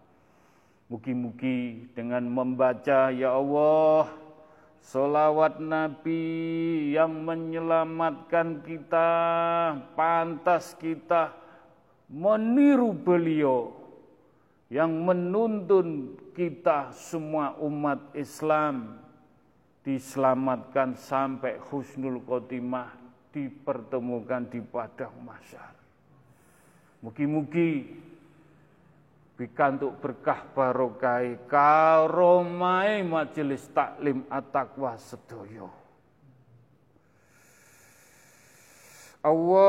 Mugi-mugi dengan membaca ya Allah Salawat Nabi yang menyelamatkan kita, pantas kita meniru beliau yang menuntun kita semua umat Islam diselamatkan sampai husnul khotimah dipertemukan di padang masyar. Mugi-mugi bikantuk berkah barokai karomai majelis taklim at-taqwa sedoyo. Allahumma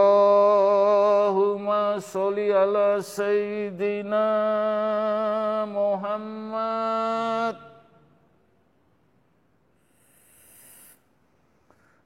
sholli ala sayyidina Muhammad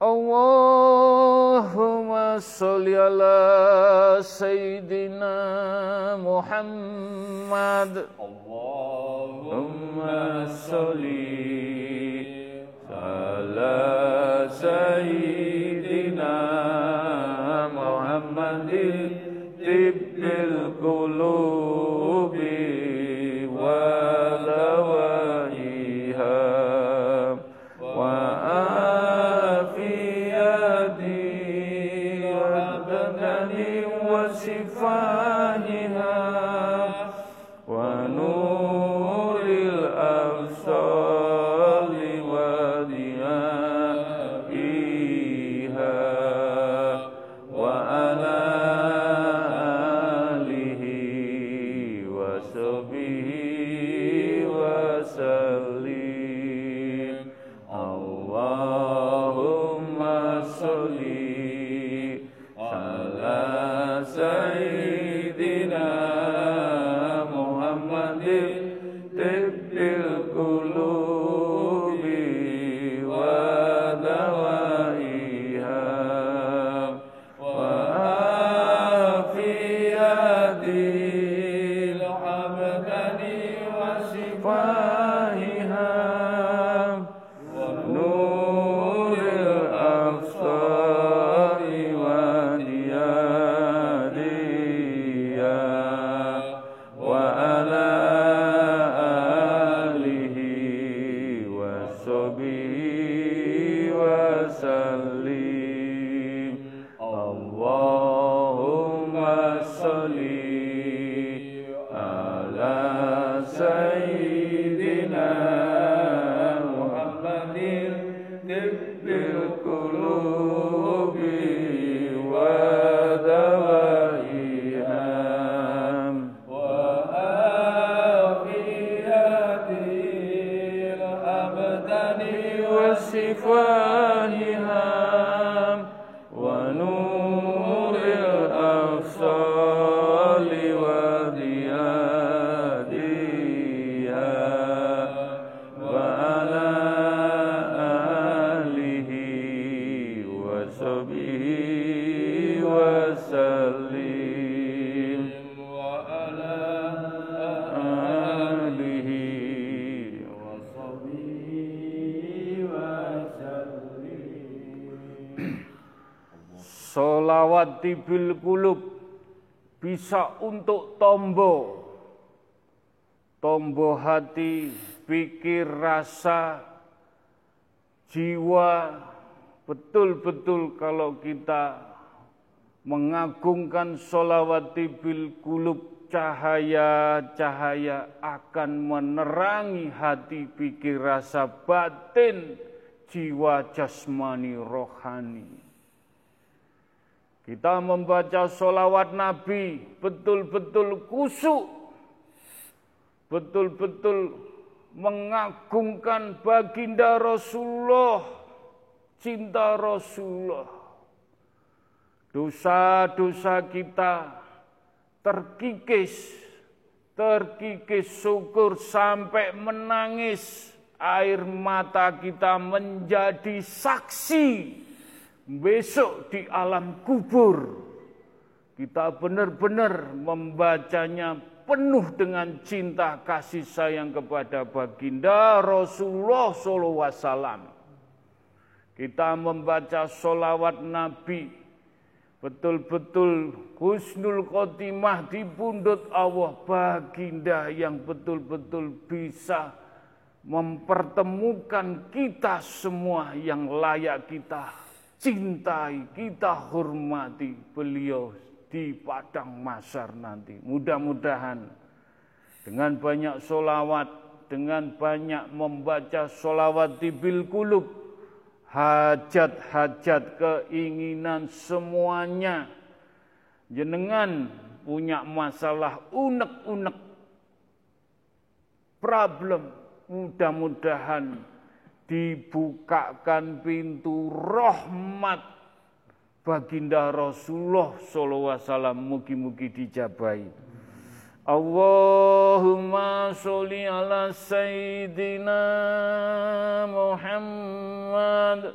Allahumma salli ala Sayyidina Muhammad Allahumma salli ala Sayyidina Muhammadin Tibbil qulubi tibil kulub bisa untuk tombo. Tombo hati, pikir, rasa, jiwa, betul-betul kalau kita mengagungkan solawat tibil kulub cahaya-cahaya akan menerangi hati, pikir, rasa, batin, jiwa, jasmani, rohani. Kita membaca solawat Nabi betul-betul kusuk, betul-betul mengagungkan baginda Rasulullah, cinta Rasulullah. Dosa-dosa kita terkikis, terkikis syukur sampai menangis. Air mata kita menjadi saksi besok di alam kubur kita benar-benar membacanya penuh dengan cinta kasih sayang kepada baginda Rasulullah SAW. Kita membaca solawat Nabi, betul-betul husnul khotimah di pundut Allah baginda yang betul-betul bisa mempertemukan kita semua yang layak kita cintai, kita hormati beliau di padang masar nanti. Mudah-mudahan dengan banyak solawat, dengan banyak membaca solawat di bil kulub, hajat-hajat keinginan semuanya, jenengan punya masalah unek-unek, problem, mudah-mudahan dibukakan pintu rahmat baginda Rasulullah sallallahu alaihi wasallam. Mugi-mugi dijabai. Allahumma sholli ala sayyidina Muhammad.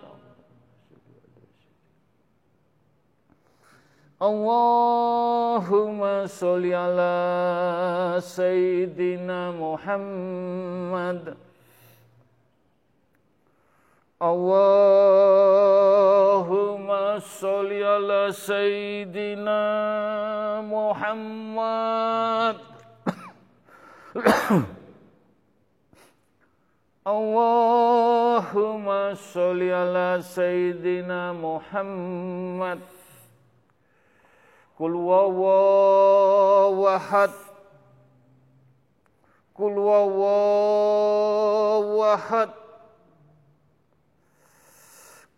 Allahumma sholli ala sayyidina Muhammad Allahumma salli ala Sayyidina Muhammad Allahumma salli ala Sayyidina Muhammad Kul wawahad Kul wawahad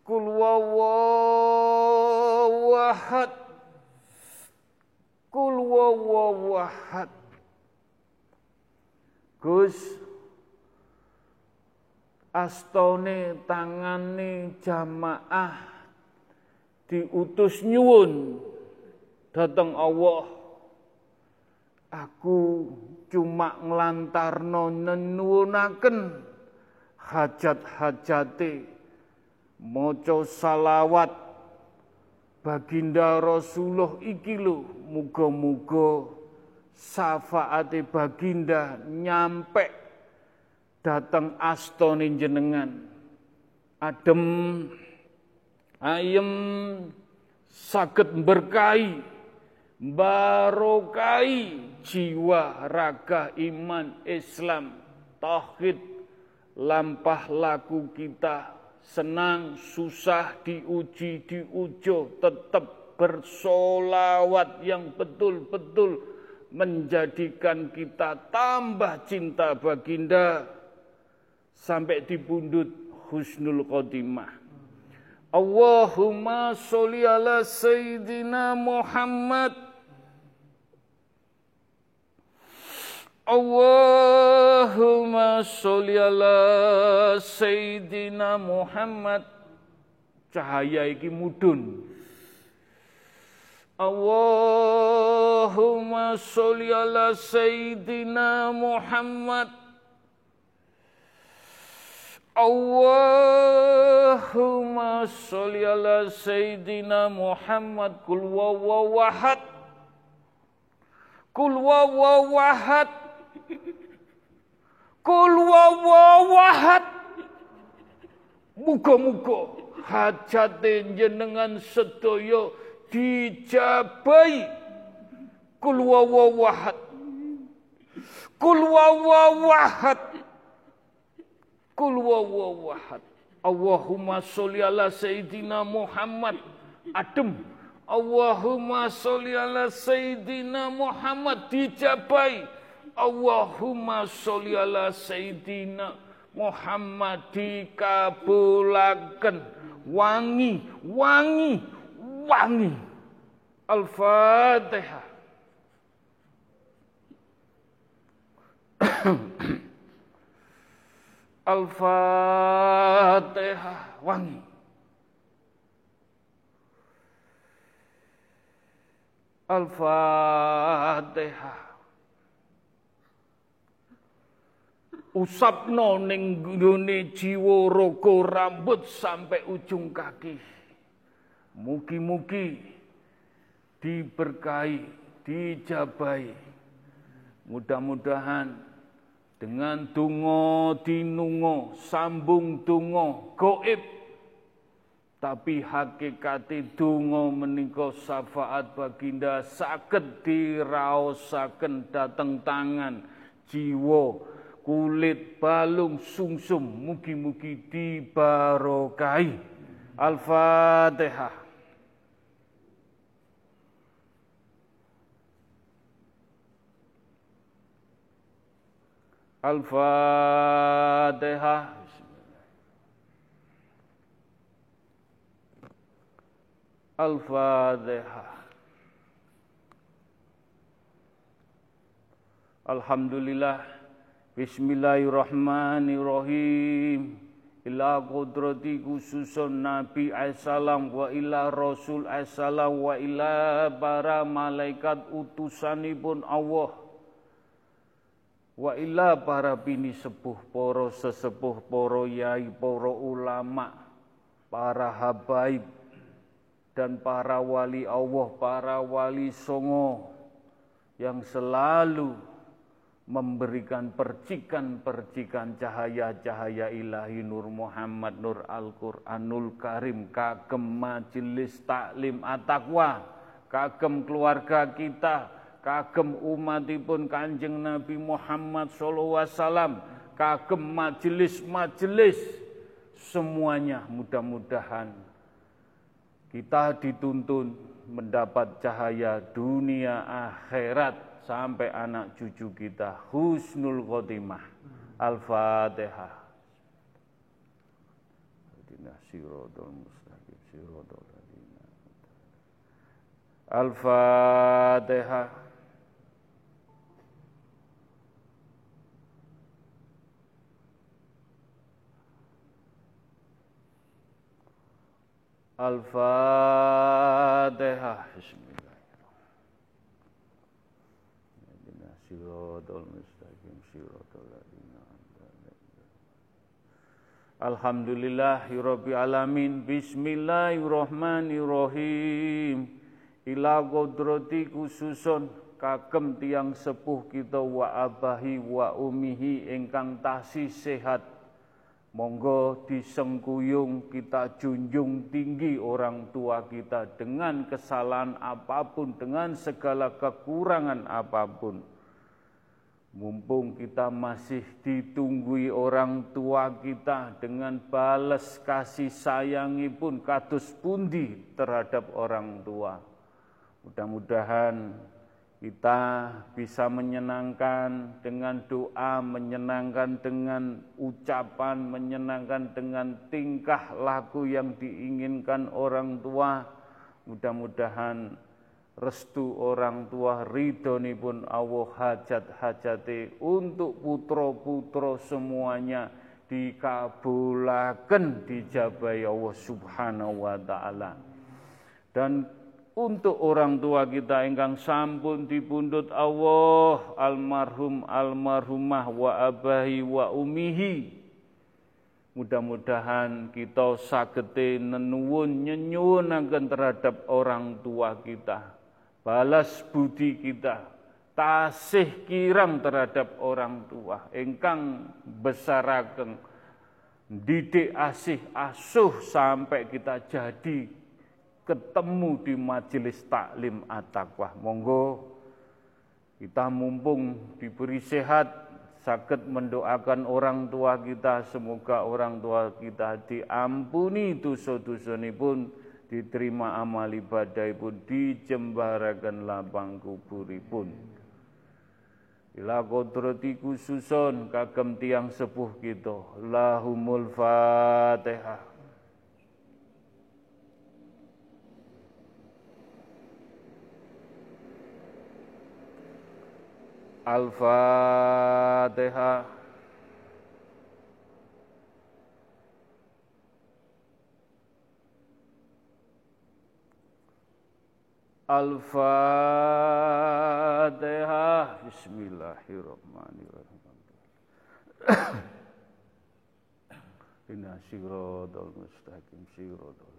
Kul wawahad Kul wawahad Gus astone tangane jamaah diutus nyuwun. Datang Allah. Aku cuma nglantarno nenuwunaken hajat-hajate maca salawat baginda Rasulullah iki lho muga-muga syafaate baginda nyampe datang astone jenengan. Adem ayem saged berkahi barokai jiwa raga iman Islam tauhid lampah laku kita senang, susah, diuji, diujo, tetap bersolawat yang betul-betul menjadikan kita tambah cinta baginda sampai di pundut husnul khotimah. Allahumma sholli ala Sayyidina Muhammad Allahumma sholli ala Sayyidina Muhammad. Cahaya iki mudun Allahumma sholli ala Sayyidina Muhammad. Allahumma sholli ala Sayyidina Muhammad. Kul wawahad kul Kul wawahad. Muga-muga hajate jenengan sedaya dijabai. Kul wawahad kul wawahad kul wawahad Allahumma sholli ala sayyidina Muhammad. Adem. Allahumma sholli ala sayyidina Muhammad. Dijabai Allahumma sholli ala sayyidina Muhammad dikabulaken wangi wangi wangi Al-Fatihah Al-Fatihah wangi. Al-Fatihah. Usapno ning gone jiwa raga rambut sampai ujung kaki. Mugi-mugi diberkahi, dijabai. Mudah-mudahan dengan tungo dinungo sambung tungo goib tapi hakikati tungo menika syafaat baginda saged diraosaken dateng tangan jiwa kulit balung sungsum mugi-mugi dibarokai al-fatihah Al-Fatihah. Al-Fatihah. Alhamdulillah. Bismillahirrahmanirrahim. Ila qudrati khususun Nabi Aisalam wa ila Rasul Aisalam wa ila para malaikat utusanipun Allah Wa ila para bini sepuh, poro sesepuh, poro yai, poro ulama, para habaib, dan para wali Allah, para wali songo yang selalu memberikan percikan-percikan cahaya-cahaya ilahi Nur Muhammad Nur Al-Quranul Karim kagem majelis taklim at-taqwa kagem keluarga kita kagem umatipun Kanjeng Nabi Muhammad SAW, kagem majelis-majelis. Semuanya mudah-mudahan kita dituntun mendapat cahaya dunia akhirat sampai anak cucu kita husnul khotimah al-fatihah. Al-Fatihah Al-Fatihah. Alhamdulillahirabbil alamin. Bismillahirrahmanirrahim. Ila qudrati khususun kagem tiang sepuh kita wa abahi wa umihi ingkang tasih sehat Monggo disengkuyung kita junjung tinggi orang tua kita dengan kesalahan apa pun, dengan segala kekurangan apa pun. Mumpung kita masih ditunggui orang tua kita dengan balas kasih sayangi pun kados pundi terhadap orang tua. Mudah-mudahan kita bisa menyenangkan dengan doa, menyenangkan dengan ucapan, menyenangkan dengan tingkah laku yang diinginkan orang tua. Mudah-mudahan restu orang tua ridhoni pun Allah hajat-hajati untuk putra-putra semuanya dikabulaken dijabai Allah Subhanahu wa taala. Dan untuk orang tua kita ingkang sampun dipundhut Allah almarhum almarhumah wa abahi wa umihi mudah-mudahan kita sagete nenuwun nyenyuwunaken terhadap orang tua kita balas budi kita tasih kirang terhadap orang tua ingkang besaraken didik asih asuh sampai kita jadi ketemu di majelis taklim at-taqwa. Monggo kita mumpung diberi sehat sakit mendoakan orang tua kita semoga orang tua kita diampuni dosa-dosa pun diterima amal ibadah pun dijembarakan lapang kuburipun. Ila kodrati khususon kagem tiang sepuh kita. Lahumul Fatihah. Al-Fatihah. Al-Fatihah. Bismillahirrahmanirrahim. Inna siratal mustaqim siratal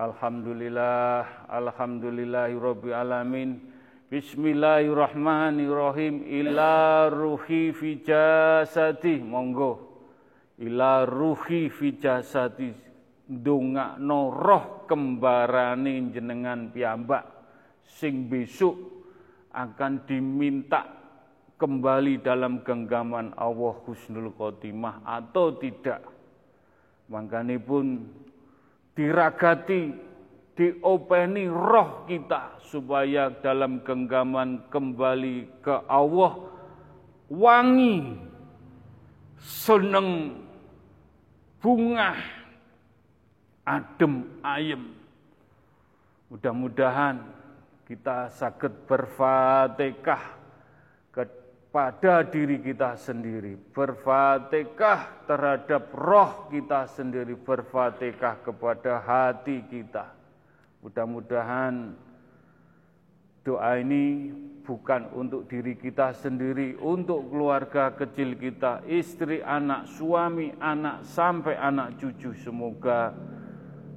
Alhamdulillah, alhamdulillahi rabbil alamin. Bismillahirrahmanirrahim ila ruhi fi jasadi monggo ila ruhi fi jasadi ndongakno roh kembarane jenengan piyambak sing besok akan diminta kembali dalam genggaman Allah Husnul Khotimah atau tidak. Makanya pun diragati diopeni roh kita supaya dalam genggaman kembali ke Allah wangi seneng bunga adem ayem. Mudah-mudahan kita sakit berfatihah kepada diri kita sendiri. Berfatihah terhadap roh kita sendiri. Berfatihah kepada hati kita. Mudah-mudahan doa ini bukan untuk diri kita sendiri, untuk keluarga kecil kita, istri, anak, suami, anak, sampai anak cucu. Semoga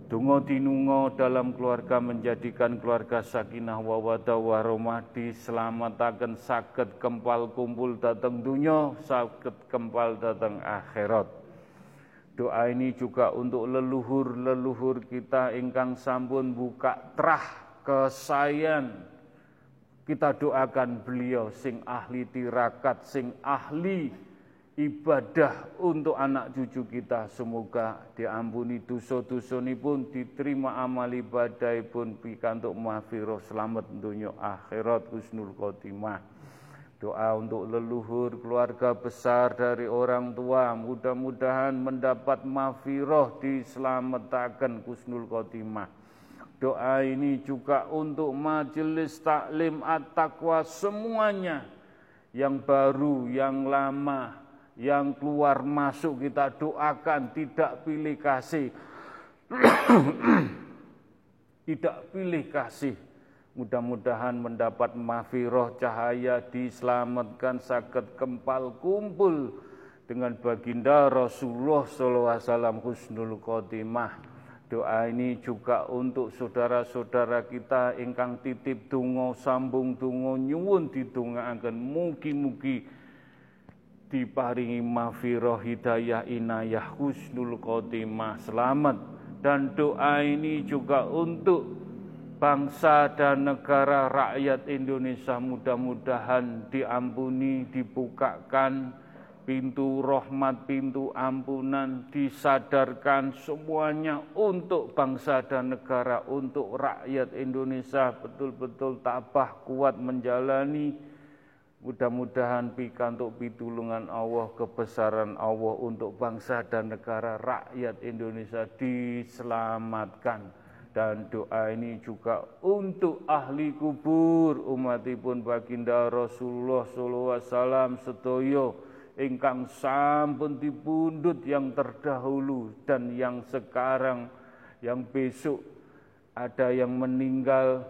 Dungo dinungo dalam keluarga menjadikan keluarga sakinah wawada waromah diselamatkan sakit kempal kumpul datang dunia, sakit kempal datang akhirat. Doa ini juga untuk leluhur-leluhur kita ingkang sampun buka trah kesayan. Kita doakan beliau sing ahli tirakat, sing ahli ibadah untuk anak cucu kita. Semoga diampuni dosa-dosa pun diterima amal ibadah pun pikantuk mahfirah selamat dunia akhirat husnul khotimah. Doa untuk leluhur keluarga besar dari orang tua mudah-mudahan mendapat mafiroh diselamatkan kusnul khotimah. Doa ini juga untuk majelis taklim at-taqwa semuanya yang baru, yang lama, yang keluar masuk kita doakan tidak pilih kasih. tidak pilih kasih Mudah-mudahan mendapat mafiroh cahaya diselamatkan sakit kempal kumpul dengan baginda Rasulullah SAW husnul khotimah. Doa ini juga untuk saudara-saudara kita ingkang titip tungo sambung tungo nyuwun akan mugi-mugi diparingi mafiroh hidayah inayah husnul khotimah. Selamat. Dan doa ini juga untuk bangsa dan negara rakyat Indonesia. Mudah-mudahan diampuni, dibukakan pintu rahmat, pintu ampunan, disadarkan semuanya untuk bangsa dan negara, untuk rakyat Indonesia. Betul-betul tabah kuat menjalani Mudah-mudahan pikantuk pitulungan Allah, kebesaran Allah untuk bangsa dan negara rakyat Indonesia diselamatkan. Dan doa ini juga untuk ahli kubur umatipun baginda Rasulullah sallallahu alaihi wasallam ingkang sampun dipundhut yang terdahulu dan yang sekarang. Yang besok ada yang meninggal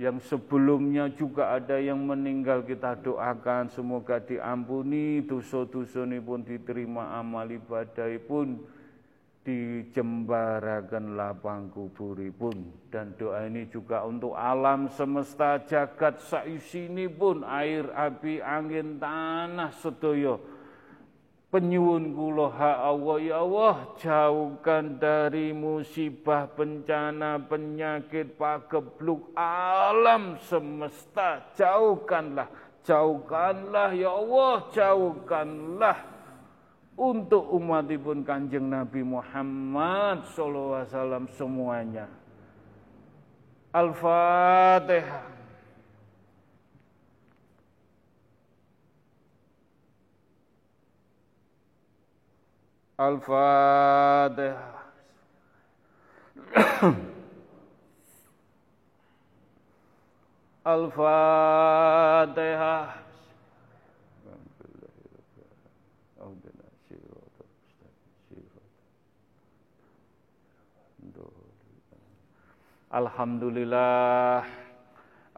yang sebelumnya juga ada yang meninggal kita doakan semoga diampuni dosa-dosa pun diterima amal ibadah pun dijembarakan lapang kuburipun. Dan doa ini juga untuk alam semesta jagat saisini pun air api angin tanah sedoyo Penyuwun kula ha Allah ya Allah jauhkan dari musibah bencana penyakit pagebluk alam semesta. Jauhkanlah jauhkanlah ya Allah jauhkanlah. Untuk umatipun kanjeng Nabi Muhammad sallallahu alaihi wasallam semuanya. Al-Fatihah Al-Fatihah. Alhamdulillah.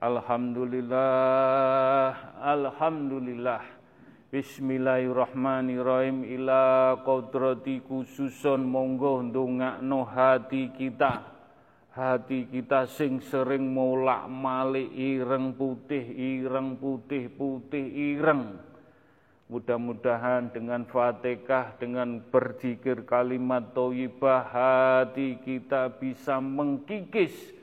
Alhamdulillah. Alhamdulillah Bismillahirrahmanirrahim. Ila kodrati khususon monggo ndongakno hati kita. Hati kita sing sering molak malik ireng putih ireng putih putih ireng. Mudah-mudahan dengan fatihah, dengan berzikir kalimat toibah, hati kita bisa mengkikis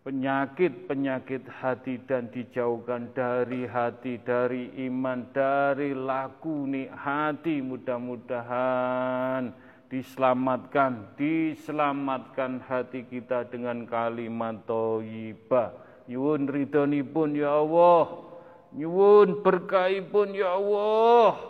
penyakit-penyakit hati dan dijauhkan dari hati, dari iman, dari laku nih hati mudah-mudahan diselamatkan, diselamatkan hati kita dengan kalimat toibah. Nyuwun ridhonipun ya Allah, nyuwun berkahipun ya Allah.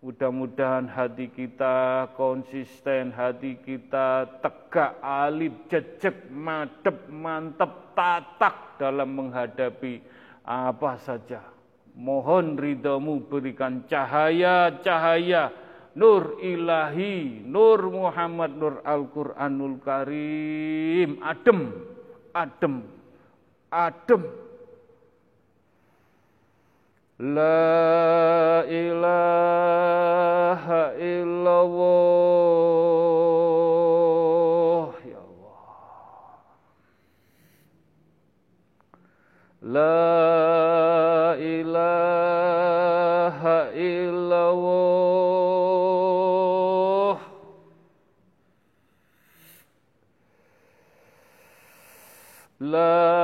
Mudah-mudahan hati kita konsisten, hati kita tegak, alip, jejek, madep, mantep, tatak dalam menghadapi apa saja. Mohon ridhamu berikan cahaya-cahaya, nur ilahi, nur Muhammad, nur Al-Quranul Karim, adem, adem, adem, لا إله إلا الله. يا الله. لا إله إلا الله. لا إله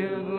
Israel.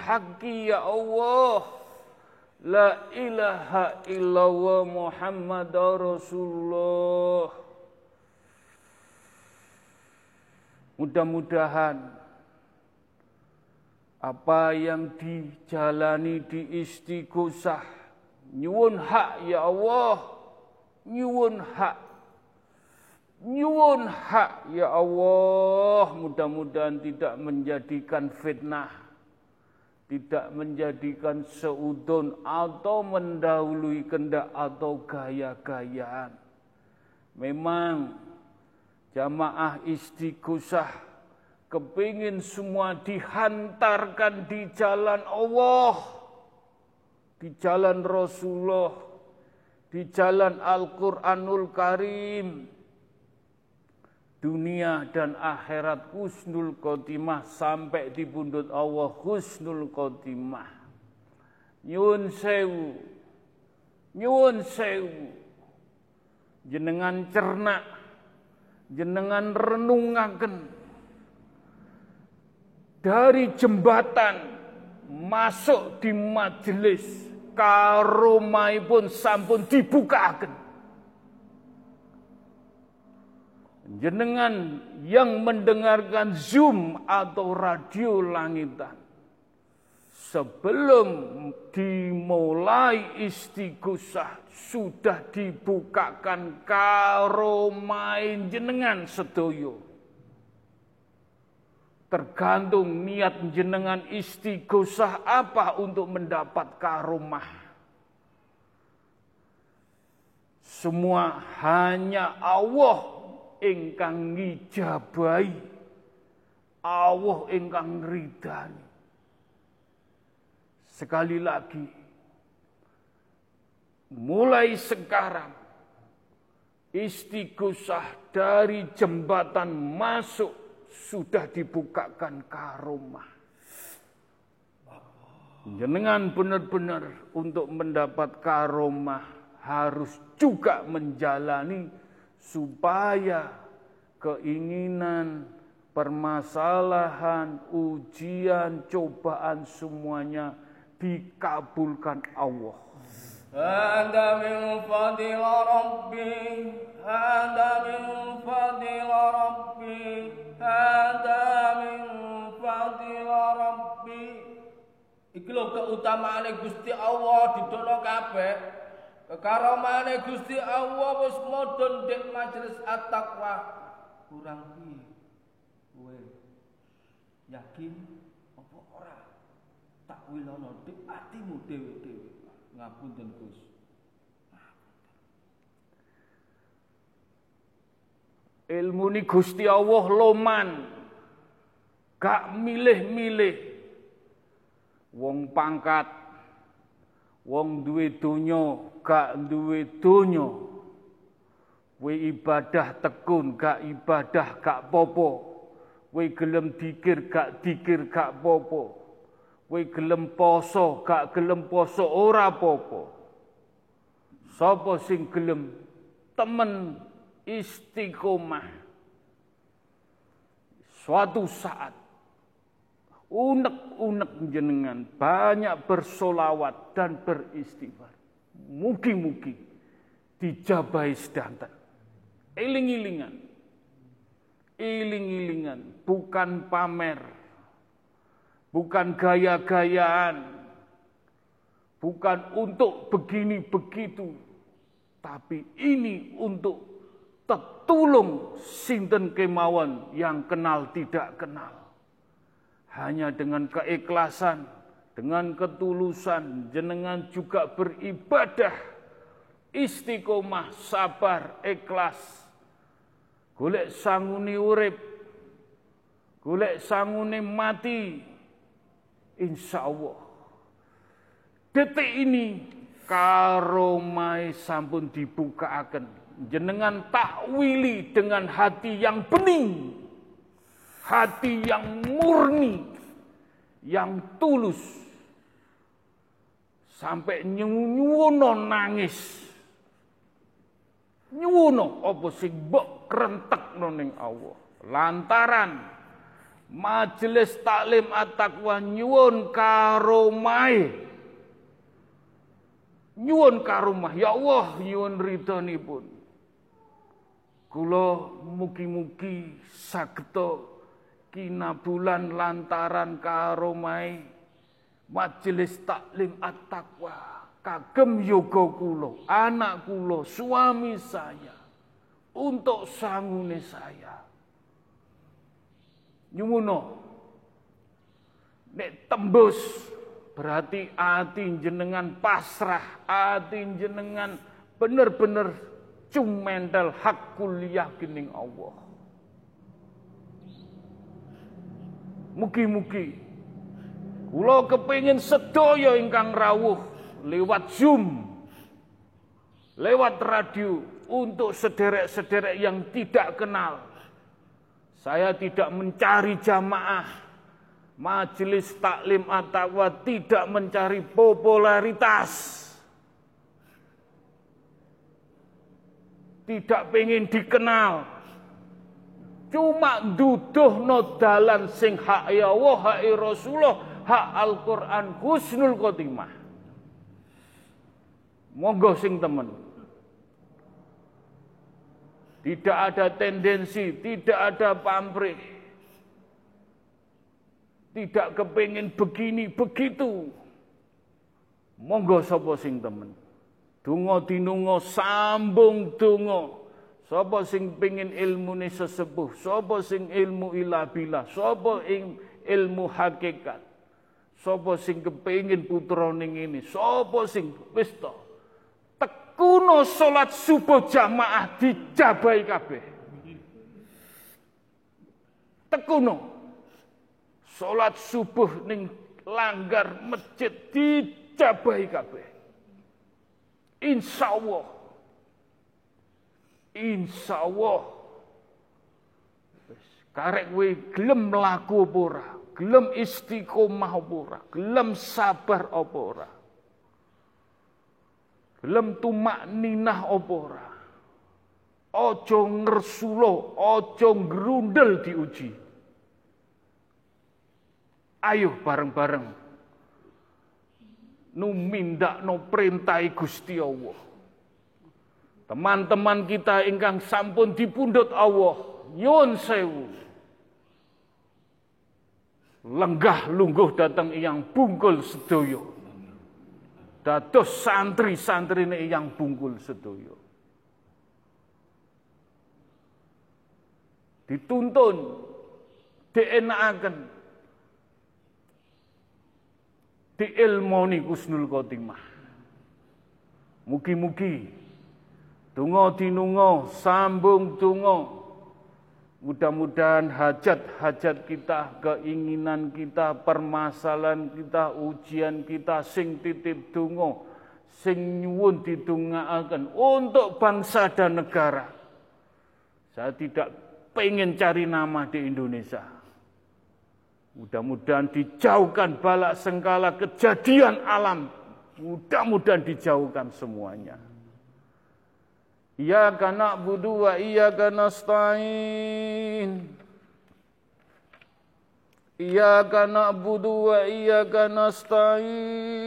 Bihaqqi ya Allah. La ilaha illallah Muhammad Rasulullah. Mudah-mudahan apa yang dijalani di istighosah nyuwun hak ya Allah. Nyuwun hak. Nyuwun hak ya Allah. Mudah-mudahan tidak menjadikan fitnah tidak menjadikan seudon atau mendahului kendak atau gaya-gayaan. Memang jamaah istighosah kepingin semua dihantarkan di jalan Allah, di jalan Rasulullah, di jalan Al-Quranul Karim, dunia dan akhirat husnul khotimah sampai di pundut Allah husnul khotimah. Nyun sewu, nyun sewu, jenengan cernak, jenengan renungaken, dari jembatan masuk di majelis karomai pun sampun dibukakan. Jenengan yang mendengarkan Zoom atau radio langitan. Sebelum dimulai istighosah sudah dibukakan karomai jenengan sedoyo Tergantung niat jenengan istighosah apa untuk mendapat karomah. Semua hanya Allah ingkang ngijabai. Allah ingkang ridani. Sekali lagi, mulai sekarang istighosah dari jembatan masuk sudah dibukakan karomah. Jenengan benar-benar untuk mendapat karomah harus juga menjalani supaya keinginan, permasalahan, ujian, cobaan semuanya dikabulkan Allah. Hada min fadil Rabbi, hada min fadil Rabbi, hada min fadil Rabbi. Iki lho keutamaan Gusti Allah didono kabeh. Kekaromane Gusti Allah wis modon dek majelis at-taqwa. Kurang piye? Kowe yakin apa ora? Tak wilono dek atimu dhewe-dhewe. Ngapunten Gus. Ilmu ni Gusti Allah loman. Gak milih-milih. Wong pangkat. Wong duwe donya, gak duwe donya. We ibadah tekun, gak ibadah gak popo. We gelem dikir, gak dikir, gak popo. Kowe gelem poso, gak gelem poso ora apa-apa. Sapa sing gelem temen istiqomah. Suatu saat unek-unek jenengan banyak bersolawat dan beristighfar. Mugi-mugi dijabai sedanten. Iling-ilingan. Iling-ilingan bukan pamer bukan gaya-gayaan, bukan untuk begini begitu, tapi ini untuk tertulung sinten kemauan yang kenal tidak kenal. Hanya dengan keikhlasan, dengan ketulusan, jenengan juga beribadah, istiqomah, sabar, ikhlas. Golek sanguni urip, golek sanguni mati, Insya Allah. Detik ini karomai sampun dibuka akan jenengan takwili dengan hati yang bening, hati yang murni, yang tulus sampai nyuwuno nangis. Nyuwuno apa sing mbok krentekno ning Allah? Lantaran majelis taklim at-taqwa nyuwun karomai nyuwun karomah. Ya Allah nyuwun ridhonipun. Kula mugi-mugi sageta kinabulan lantaran karomai majelis taklim at-taqwa. Kagem yoga kula anak kula suami saya. Untuk sangune saya. Nyumuno nek tembus berarti ati jenengan pasrah ati jenengan bener-bener cumentel hakul yakining Allah. Mugi-mugi kula kepingin sedaya ingkang rawuh lewat Zoom, lewat radio untuk sederek-sederek yang tidak kenal. Saya tidak mencari jamaah. Majelis taklim atau tidak mencari popularitas. Tidak pengen dikenal, Cuma duduh no dalan sing hak ya Allah, hak Rasulullah, hak Al-Quran, husnul khotimah. Monggo sing temen. Tidak ada tendensi, tidak ada pamrih. Tidak kepingin begini, begitu. Monggo sapa sing temen. Dungo dinungo sambung dungo. Sapa sing pengin ilmune sesepuh, sapa sing ilmu ilah billah, sapa ing ilmu hakikat. Sapa sing kepengin putra ning ini, sapa sing wis to. Tekuno salat subuh jamaah dijabahi kabeh. Tekuno salat subuh ning langgar masjid dijabahi kabeh. Insyaallah Insya Allah karek we gelem mlaku apa ora, gelem istiqomah apa ora, gelem sabar apa ora. Gelem tumak ninah apa ora. Aja ngersulo, aja ngrundel diuji. Ayo bareng-bareng numindak no perintah Gusti Allah. Teman-teman kita ingkang sampun dipundhut Allah, nyuwun sewu. Lenggah lungguh datang yang bungkul sedoyo. Dados santri-santri yang bungkul sedoyo. Dituntun, dienakan, diilmoni kusnul khotimah. Mugi-mugi Tungo dinungo, sambung tungo. Mudah-mudahan hajat-hajat kita, keinginan kita, permasalahan kita, ujian kita, sing titip tungo, sing nyuwun didungaaken untuk bangsa dan negara. Saya tidak pengen cari nama di Indonesia. Mudah-mudahan dijauhkan balak sengkala kejadian alam. Mudah-mudahan dijauhkan semuanya. Iyyaka na'budu wa iyyaka nasta'in. Iyyaka na'budu wa iyyaka nasta'in.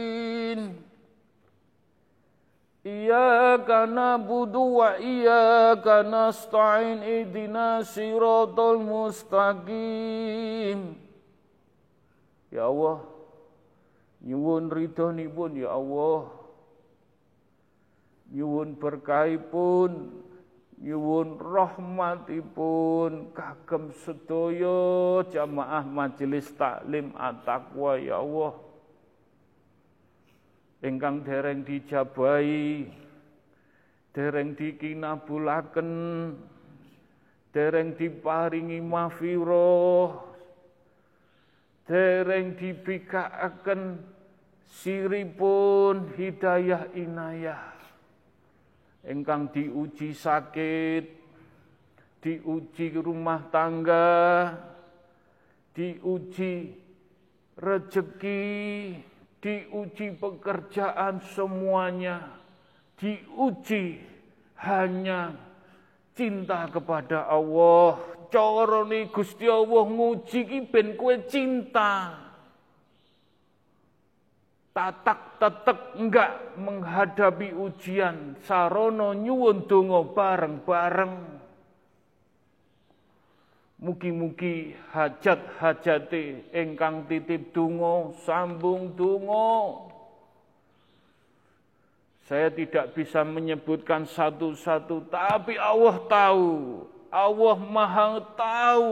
Iyyaka na'budu wa iyyaka nasta'in. Ihdina siratal mustaqim. Ya Allah, nyuwun ridhonipun ya Allah nyuwun berkahipun nyuwun rahmatipun. Kagem sedaya jamaah majelis taklim at-taqwa ya Allah. Ingkang dereng dijabahi dereng dikinabulaken dereng diparingi mafiroh dereng dibikaaken siripun hidayah inayah engkang diuji sakit, diuji rumah tangga, diuji Rezeki, diuji pekerjaan semuanya, diuji hanya cinta kepada Allah. Coroni Gusti Allah nguji ki ben kowe cinta. Tatak tetek enggak menghadapi ujian, sarono nyuwun donga bareng-bareng. Mugi-mugi hajat-hajate ingkang titip donga sambung donga. Saya tidak bisa menyebutkan satu-satu, tapi Allah tahu. Allah Maha tahu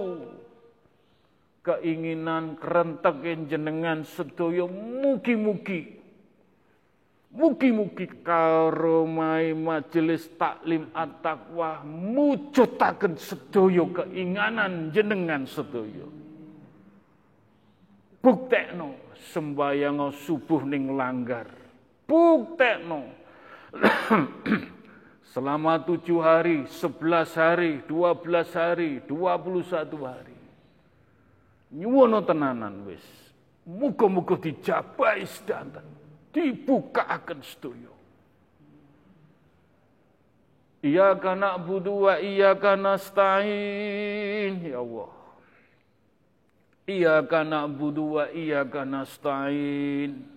keinginan kerentek jenengan sedoyo mugi-mugi. Mugi-mugi karomai majelis taklim at-taqwa mujudaken sedoyo keinginan jenengan sedoyo buktekno sembayang subuh ning langgar. Buktekno. Selama tujuh hari, sebelas hari, dua belas hari, dua puluh satu hari. Nyuwono tenanan wis. Muga-muga dijabai sedanten. Dibukaaken sedaya. Kana budu wa kana stain ya Allah. Iya kana budu wa iya kana stain.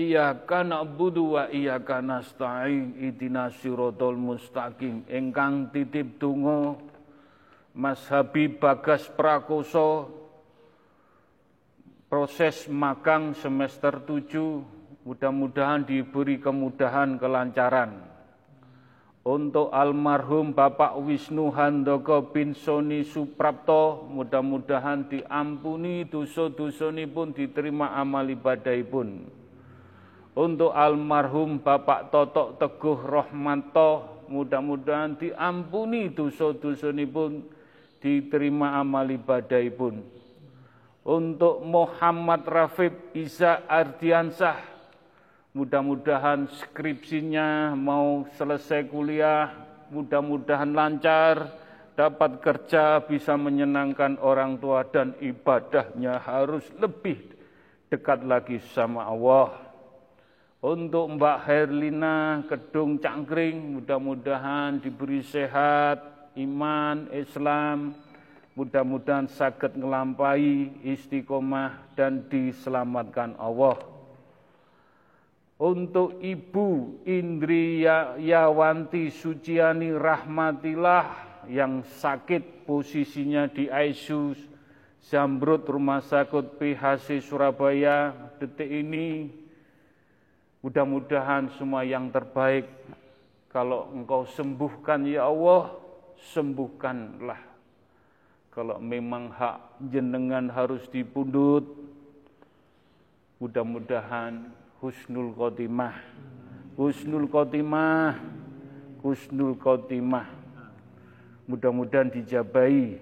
Iyyaka na'budu wa iyyaka nasta'in ihdinas siratal mustaqim ingkang titip donga Mas Habib Bagas Prakoso proses magang semester 7 mudah-mudahan diberi kemudahan kelancaran. Untuk almarhum Bapak Wisnu Handoko bin Soni Suprapto mudah-mudahan diampuni dosa-dosa pun diterima amal ibadah pun untuk almarhum Bapak Totok Teguh Rohmanto, mudah-mudahan diampuni dosa-dosa pun, diterima amal ibadah pun. Untuk Muhammad Rafib Isa Ardiansah, mudah-mudahan skripsinya mau selesai kuliah, mudah-mudahan lancar, dapat kerja, bisa menyenangkan orang tua dan ibadahnya harus lebih dekat lagi sama Allah. Untuk Mbak Herlina Kedung Cangkring, mudah-mudahan diberi sehat, iman, Islam, mudah-mudahan sakit ngelampai istiqomah dan diselamatkan Allah. Untuk Ibu Indriyawanti Suciani Rahmatillah yang sakit posisinya di ICU Zamrud Rumah Sakit PHC Surabaya detik ini Mudah-mudahan semua yang terbaik kalau engkau sembuhkan ya Allah, sembuhkanlah. Kalau memang hak jenengan harus dipundut, mudah-mudahan husnul khotimah. Husnul khotimah, husnul khotimah. Mudah-mudahan dijabai.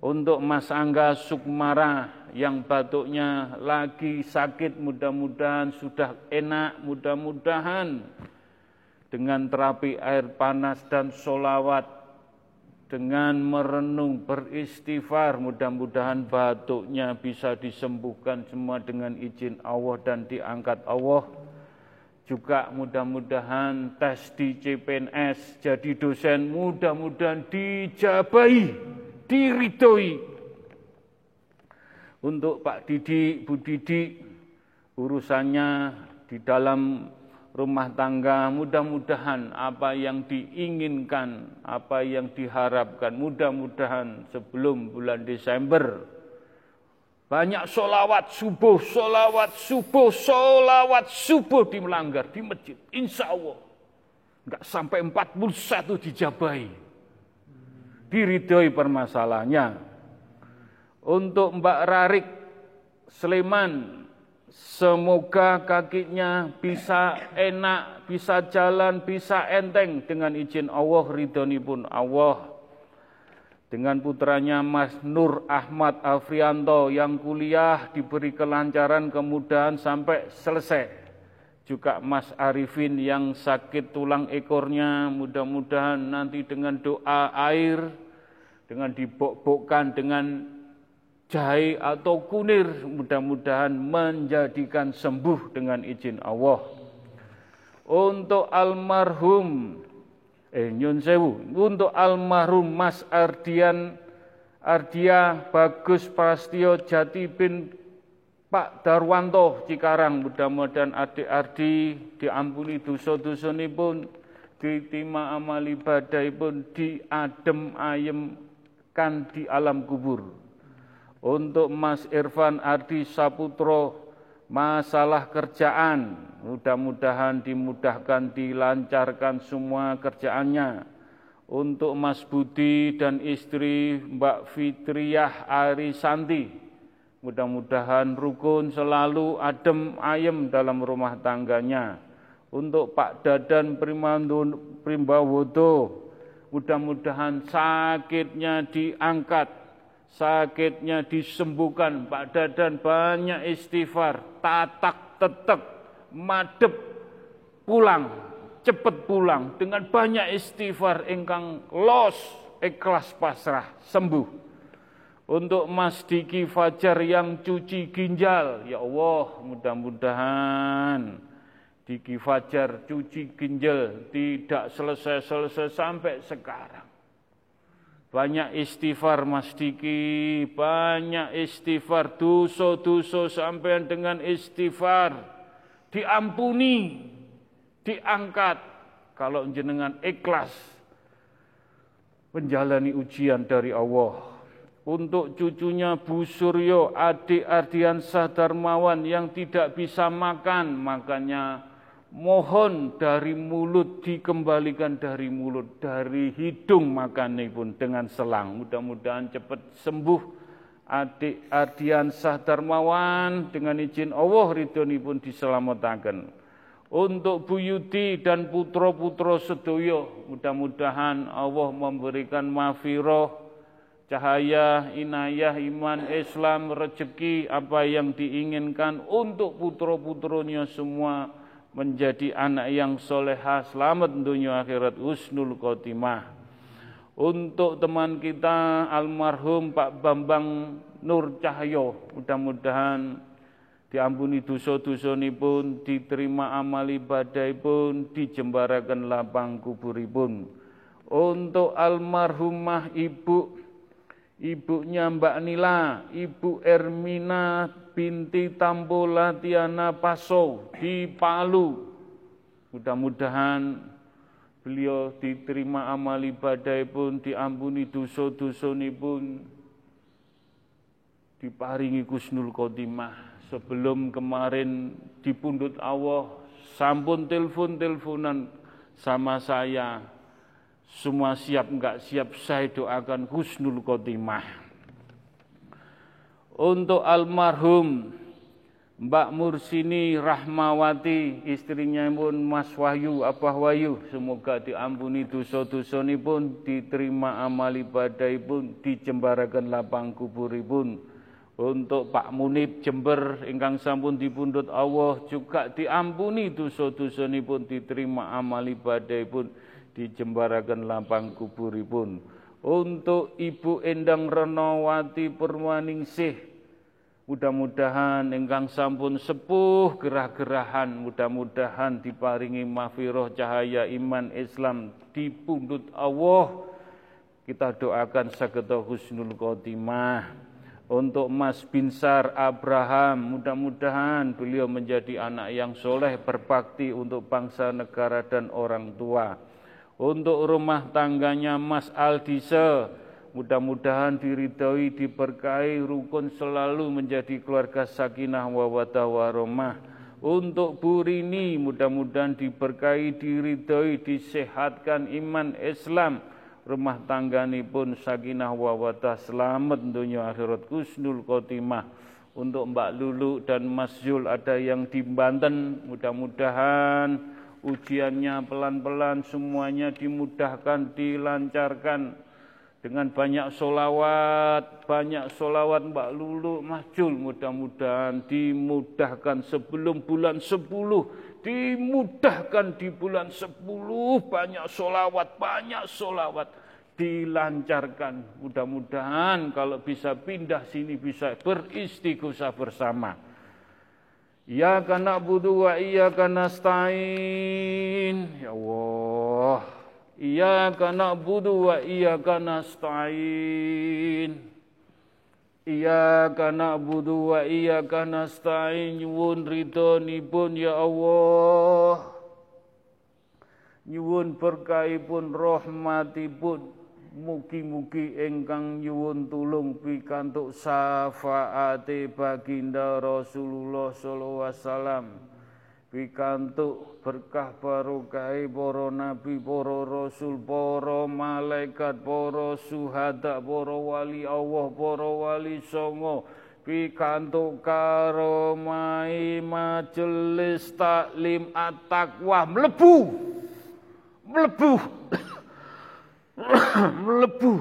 Untuk Mas Angga Sukmara yang batuknya lagi sakit mudah-mudahan sudah enak, mudah-mudahan dengan terapi air panas dan solawat, dengan merenung beristighfar, mudah-mudahan batuknya bisa disembuhkan semua dengan izin Allah dan diangkat Allah. Juga mudah-mudahan tes di CPNS jadi dosen mudah-mudahan dijabai, diridhoi untuk Pak Didi, Bu Didi, urusannya di dalam rumah tangga, mudah-mudahan apa yang diinginkan, apa yang diharapkan, mudah-mudahan sebelum bulan Desember, banyak solawat subuh, solawat subuh, solawat subuh di melanggar di masjid. Insya Allah. Enggak sampai 41 dijabai. Diridhoi permasalahannya untuk Mbak Rarik Sleman, semoga kakinya bisa enak, bisa jalan, bisa enteng dengan izin Allah, ridhoni pun Allah. Dengan putranya Mas Nur Ahmad Afrianto yang kuliah diberi kelancaran kemudahan sampai selesai. Juga Mas Arifin yang sakit tulang ekornya, mudah-mudahan nanti dengan doa air, dengan dibok-bokkan, dengan jahe atau kunir mudah-mudahan menjadikan sembuh dengan izin Allah. Untuk almarhum eh nyun sewu, untuk almarhum Mas Ardian Ardia Bagus Prastio Jati bin Pak Darwanto Cikarang mudah-mudahan adik Ardi diampuni dosa-dosa pun ditima amal ibadah pun diadem ayem kan di alam kubur. Untuk Mas Irfan Ardi Saputro masalah kerjaan mudah-mudahan dimudahkan dilancarkan semua kerjaannya untuk Mas Budi dan istri Mbak Fitriah Arisanti. Mudah-mudahan rukun selalu adem ayem dalam rumah tangganya. Untuk Pak Dadan Primbawodo, mudah-mudahan sakitnya diangkat, sakitnya disembuhkan. Pak Dadan banyak istighfar, tatak tetek, madep, pulang cepat pulang dengan banyak istighfar ingkang los ikhlas pasrah sembuh. Untuk Mas Diki Fajar yang cuci ginjal, ya Allah mudah-mudahan Diki Fajar cuci ginjal tidak selesai-selesai sampai sekarang. Banyak istighfar Mas Diki, banyak istighfar, dosa-dosa sampai dengan istighfar. Diampuni, diangkat kalau jenengan ikhlas menjalani ujian dari Allah. Untuk cucunya Bu Suryo, adik Ardian Darmawan yang tidak bisa makan, makanya mohon dari mulut dikembalikan dari mulut, dari hidung makan pun dengan selang. Mudah-mudahan cepat sembuh adik Ardian Darmawan dengan izin Allah ridhoni pun diselamatkan untuk Bu Yudi dan putra-putra sedoyo. Mudah-mudahan Allah memberikan mafiroh, cahaya, inayah, iman, Islam, rezeki, apa yang diinginkan untuk putra-putranya semua menjadi anak yang soleha, selamat dunia akhirat, husnul khotimah. Untuk teman kita almarhum Pak Bambang Nur Cahyo, mudah-mudahan diampuni dosa-dosa pun, diterima amal ibadah pun, dijembarakan lapang kuburipun. Untuk almarhumah ibu, ibunya Mbak Nila, Ibu Ermina binti Tampola Tiana Paso di Palu. Mudah-mudahan beliau diterima amal ibadah pun, diampuni dosa-dosa pun, diparingi kusnul khotimah. Sebelum kemarin dipundut Allah sampun telepon-teleponan sama saya. Semua siap enggak siap saya doakan husnul khotimah untuk almarhum Mbak Mursini Rahmawati istrinya pun Mas Wahyu Abah Wahyu semoga diampuni dosa-dosa pun diterima amal ibadah pun dijembarakan lapang kubur pun untuk Pak Munib Jember ingkang sampun dipundhut Allah juga diampuni dosa-dosa pun diterima amal ibadah pun dijembaraken lapang kuburipun. Untuk Ibu Endang Renowati Purwaningsih mudah-mudahan ingkang sampun sepuh gerah-gerahan mudah-mudahan diparingi mafiroh cahaya iman Islam dipundhut Allah kita doakan sageta husnul khotimah untuk Mas Binsar Abraham, mudah-mudahan beliau menjadi anak yang soleh, berbakti untuk bangsa, negara, dan orang tua. Untuk rumah tangganya Mas Aldise, mudah-mudahan diridhoi, diberkahi, rukun selalu menjadi keluarga sakinah wawadah waromah. Untuk Bu Rini, mudah-mudahan diberkahi, diridhoi, disehatkan iman Islam, rumah pun sakinah wawadah selamat dunia akhirat. Kusnul khotimah. Untuk Mbak Lulu dan Mas Zul ada yang di Banten mudah-mudahan ujiannya pelan-pelan semuanya dimudahkan dilancarkan dengan banyak solawat, banyak solawat Mbak Lulu, Mas Jul, mudah-mudahan dimudahkan sebelum bulan 10 dimudahkan di bulan 10 banyak solawat, banyak solawat dilancarkan. Mudah-mudahan kalau bisa pindah sini bisa beristighosah bersama. Ya kana budu wa iya kana stain. Ya Allah. Ya kana budu wa iya kana stain. Iyyaka na'budu wa iyyaka nasta'in. Nyuwun ridhonipun ya Allah. Nyuwun berkahipun rahmatipun. Mugi-mugi ingkang nyuwun tulung pikantuk syafaate baginda Rasulullah sallallahu alaihi wasallam. Pikantuk berkah barokah para nabi, para rasul, para malaikat, para suhada, para wali Allah, para wali songo, pikantuk karomai majelis taklim at-taqwa mlebu mlebu mlebu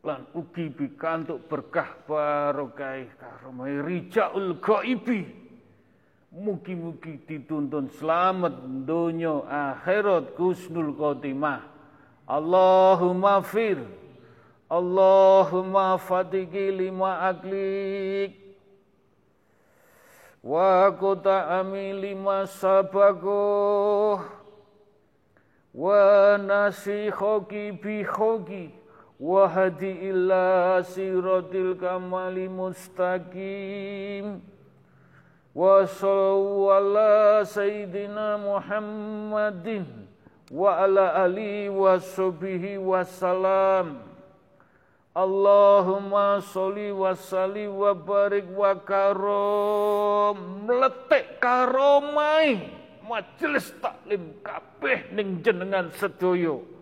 lan ugi pikantuk berkah barokah karomai rijaul ghaibi Mugi-mugi dituntun selamat dunia akhirat kusnul khotimah. Allahumma fir. Allahumma fatiki lima aklik. Wa kota ami lima sabago. Wa nasikhoki bikhoki. Wa hadi illa siratil kamali mustaqim sayyidina Muhammadin wa ala ali wa sahbihi salam Allahumma sholli wa salli wa barik wa karom meletik karomai majelis taklim ning jenengan sedoyo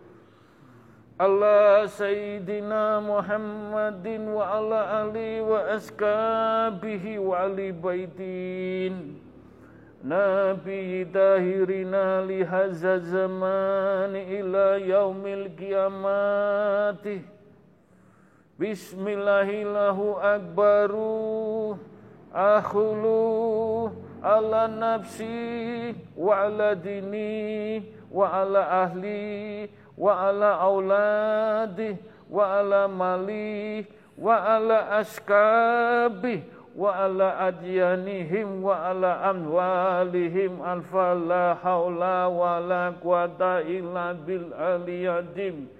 ala sayyidina Muhammadin wa ala ali wa askabihi wa ali baitin Nabi tahirina li hadza zaman ila yaumil kiamati Bismillahillahu akbaru akhulu ala nafsi wa ala dini wa ala ahli wa ala auladi wa ala mali wa ala adyanihim wa ala amwalihim alfa la haula wa la quwata illa bil aliyadim.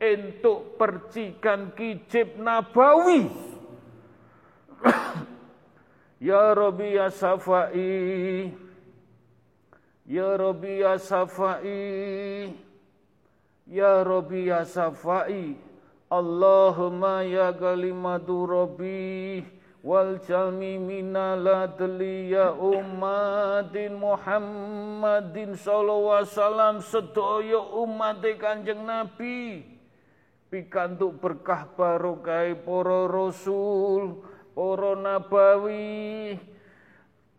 Untuk percikan kijib nabawi. Ya Rabbi ya Safai Ya Rabbi ya Safai Ya Rabbi ya Safai Allahumma ya kalimatu Rabbi wal jalmi minala ya umatin Muhammadin sallallahu wasallam sedaya umat Kanjeng Nabi. Pikantuk berkah barokah para rasul para nabawi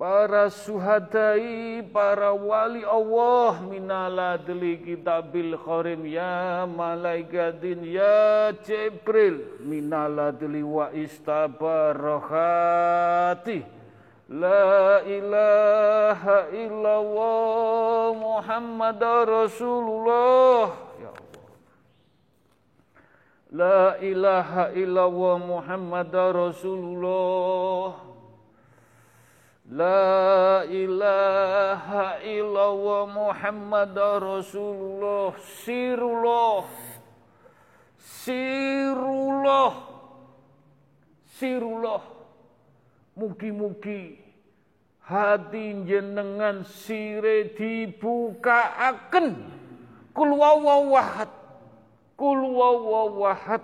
para suhadai, para wali Allah minaladli kitabil kharim ya malaikatin ya Jibril minaladli wa istabarohati. La ilaha illallah Muhammad Rasulullah. Ya Allah. La ilaha illallah Muhammad Rasulullah La ilaha illallah Muhammad Rasulullah. Sirullah. Sirullah. Sirullah. Mugi-mugi hati jenengan sire dibuka akan kulwawawahad kulwawawahad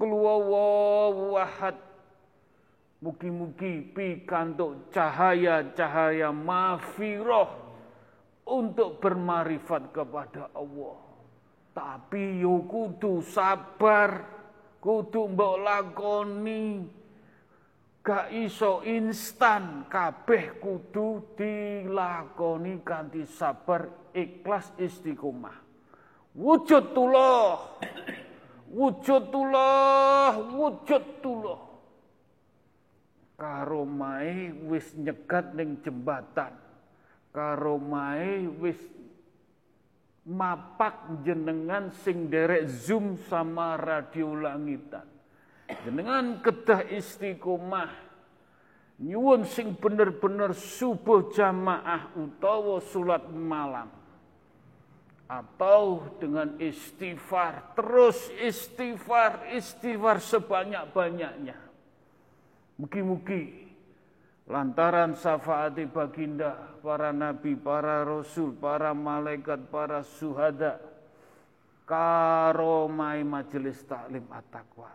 kulwawawahad Mugi-mugi pikantuk cahaya-cahaya mafiroh untuk bermarifat kepada Allah. Tapi yo kudu sabar, kudu mbok lakoni. Gak iso instan, kabeh kudu dilakoni kanthi sabar, ikhlas istiqomah. Wujud tullah. Wujud tullah, wujud tullah karo mae wis nyegat ning jembatan. Karo mae wis mapak jenengan sing derek zoom sama radio langitan. Jenengan kedah istiqomah. Nyuwun sing bener-bener subuh jamaah utawa sulat malam. Atau dengan istighfar terus istighfar istighfar sebanyak-banyaknya mugi-mugi lantaran syafaati baginda para nabi para rasul para malaikat para suhada karomai majelis taklim at-taqwa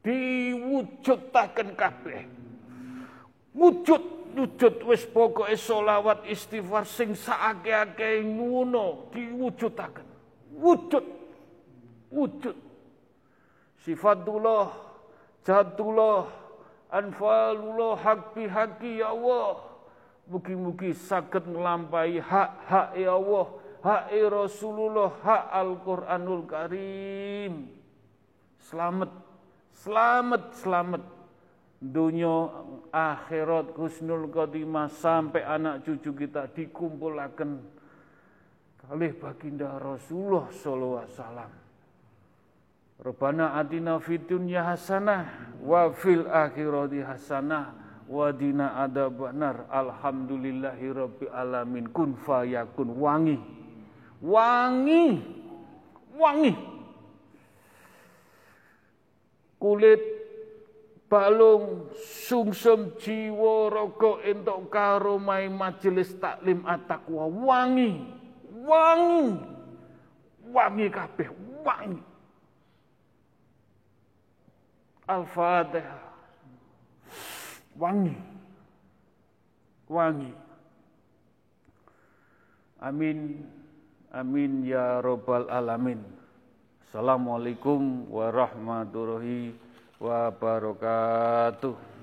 diwujudaken kabeh wujud wujud wis pokoke solawat istighfar sing saake-ake ngono diwujudaken. Wujud. Wujud. Sifatullah, jatullah, anfalullah hak bihaki ya Allah. Mugi-mugi saged nglampahi hak-hak ya Allah, hak Rasulullah, hak Al-Qur'anul Karim. Selamat, selamat, selamat dunia akhirat husnul khotimah sampai anak cucu kita dikumpulkan kali baginda Rasulullah sallallahu alaihi wasallam. Rabbana atina fid dunya hasanah wa fil akhirati hasanah wa dina adzabannar. Alhamdulillahi rabbil alamin. Kun fayakun wangi. Wangi. Wangi. Kulit balung sungsum jiwa raga entuk karomai majelis taklim at-taqwa wangi wangi wangi kabeh wangi Al-Fatihah wangi. Wangi. Amin Amin ya Rabbal Alamin. Assalamualaikum warahmatullahi wabarakatuh.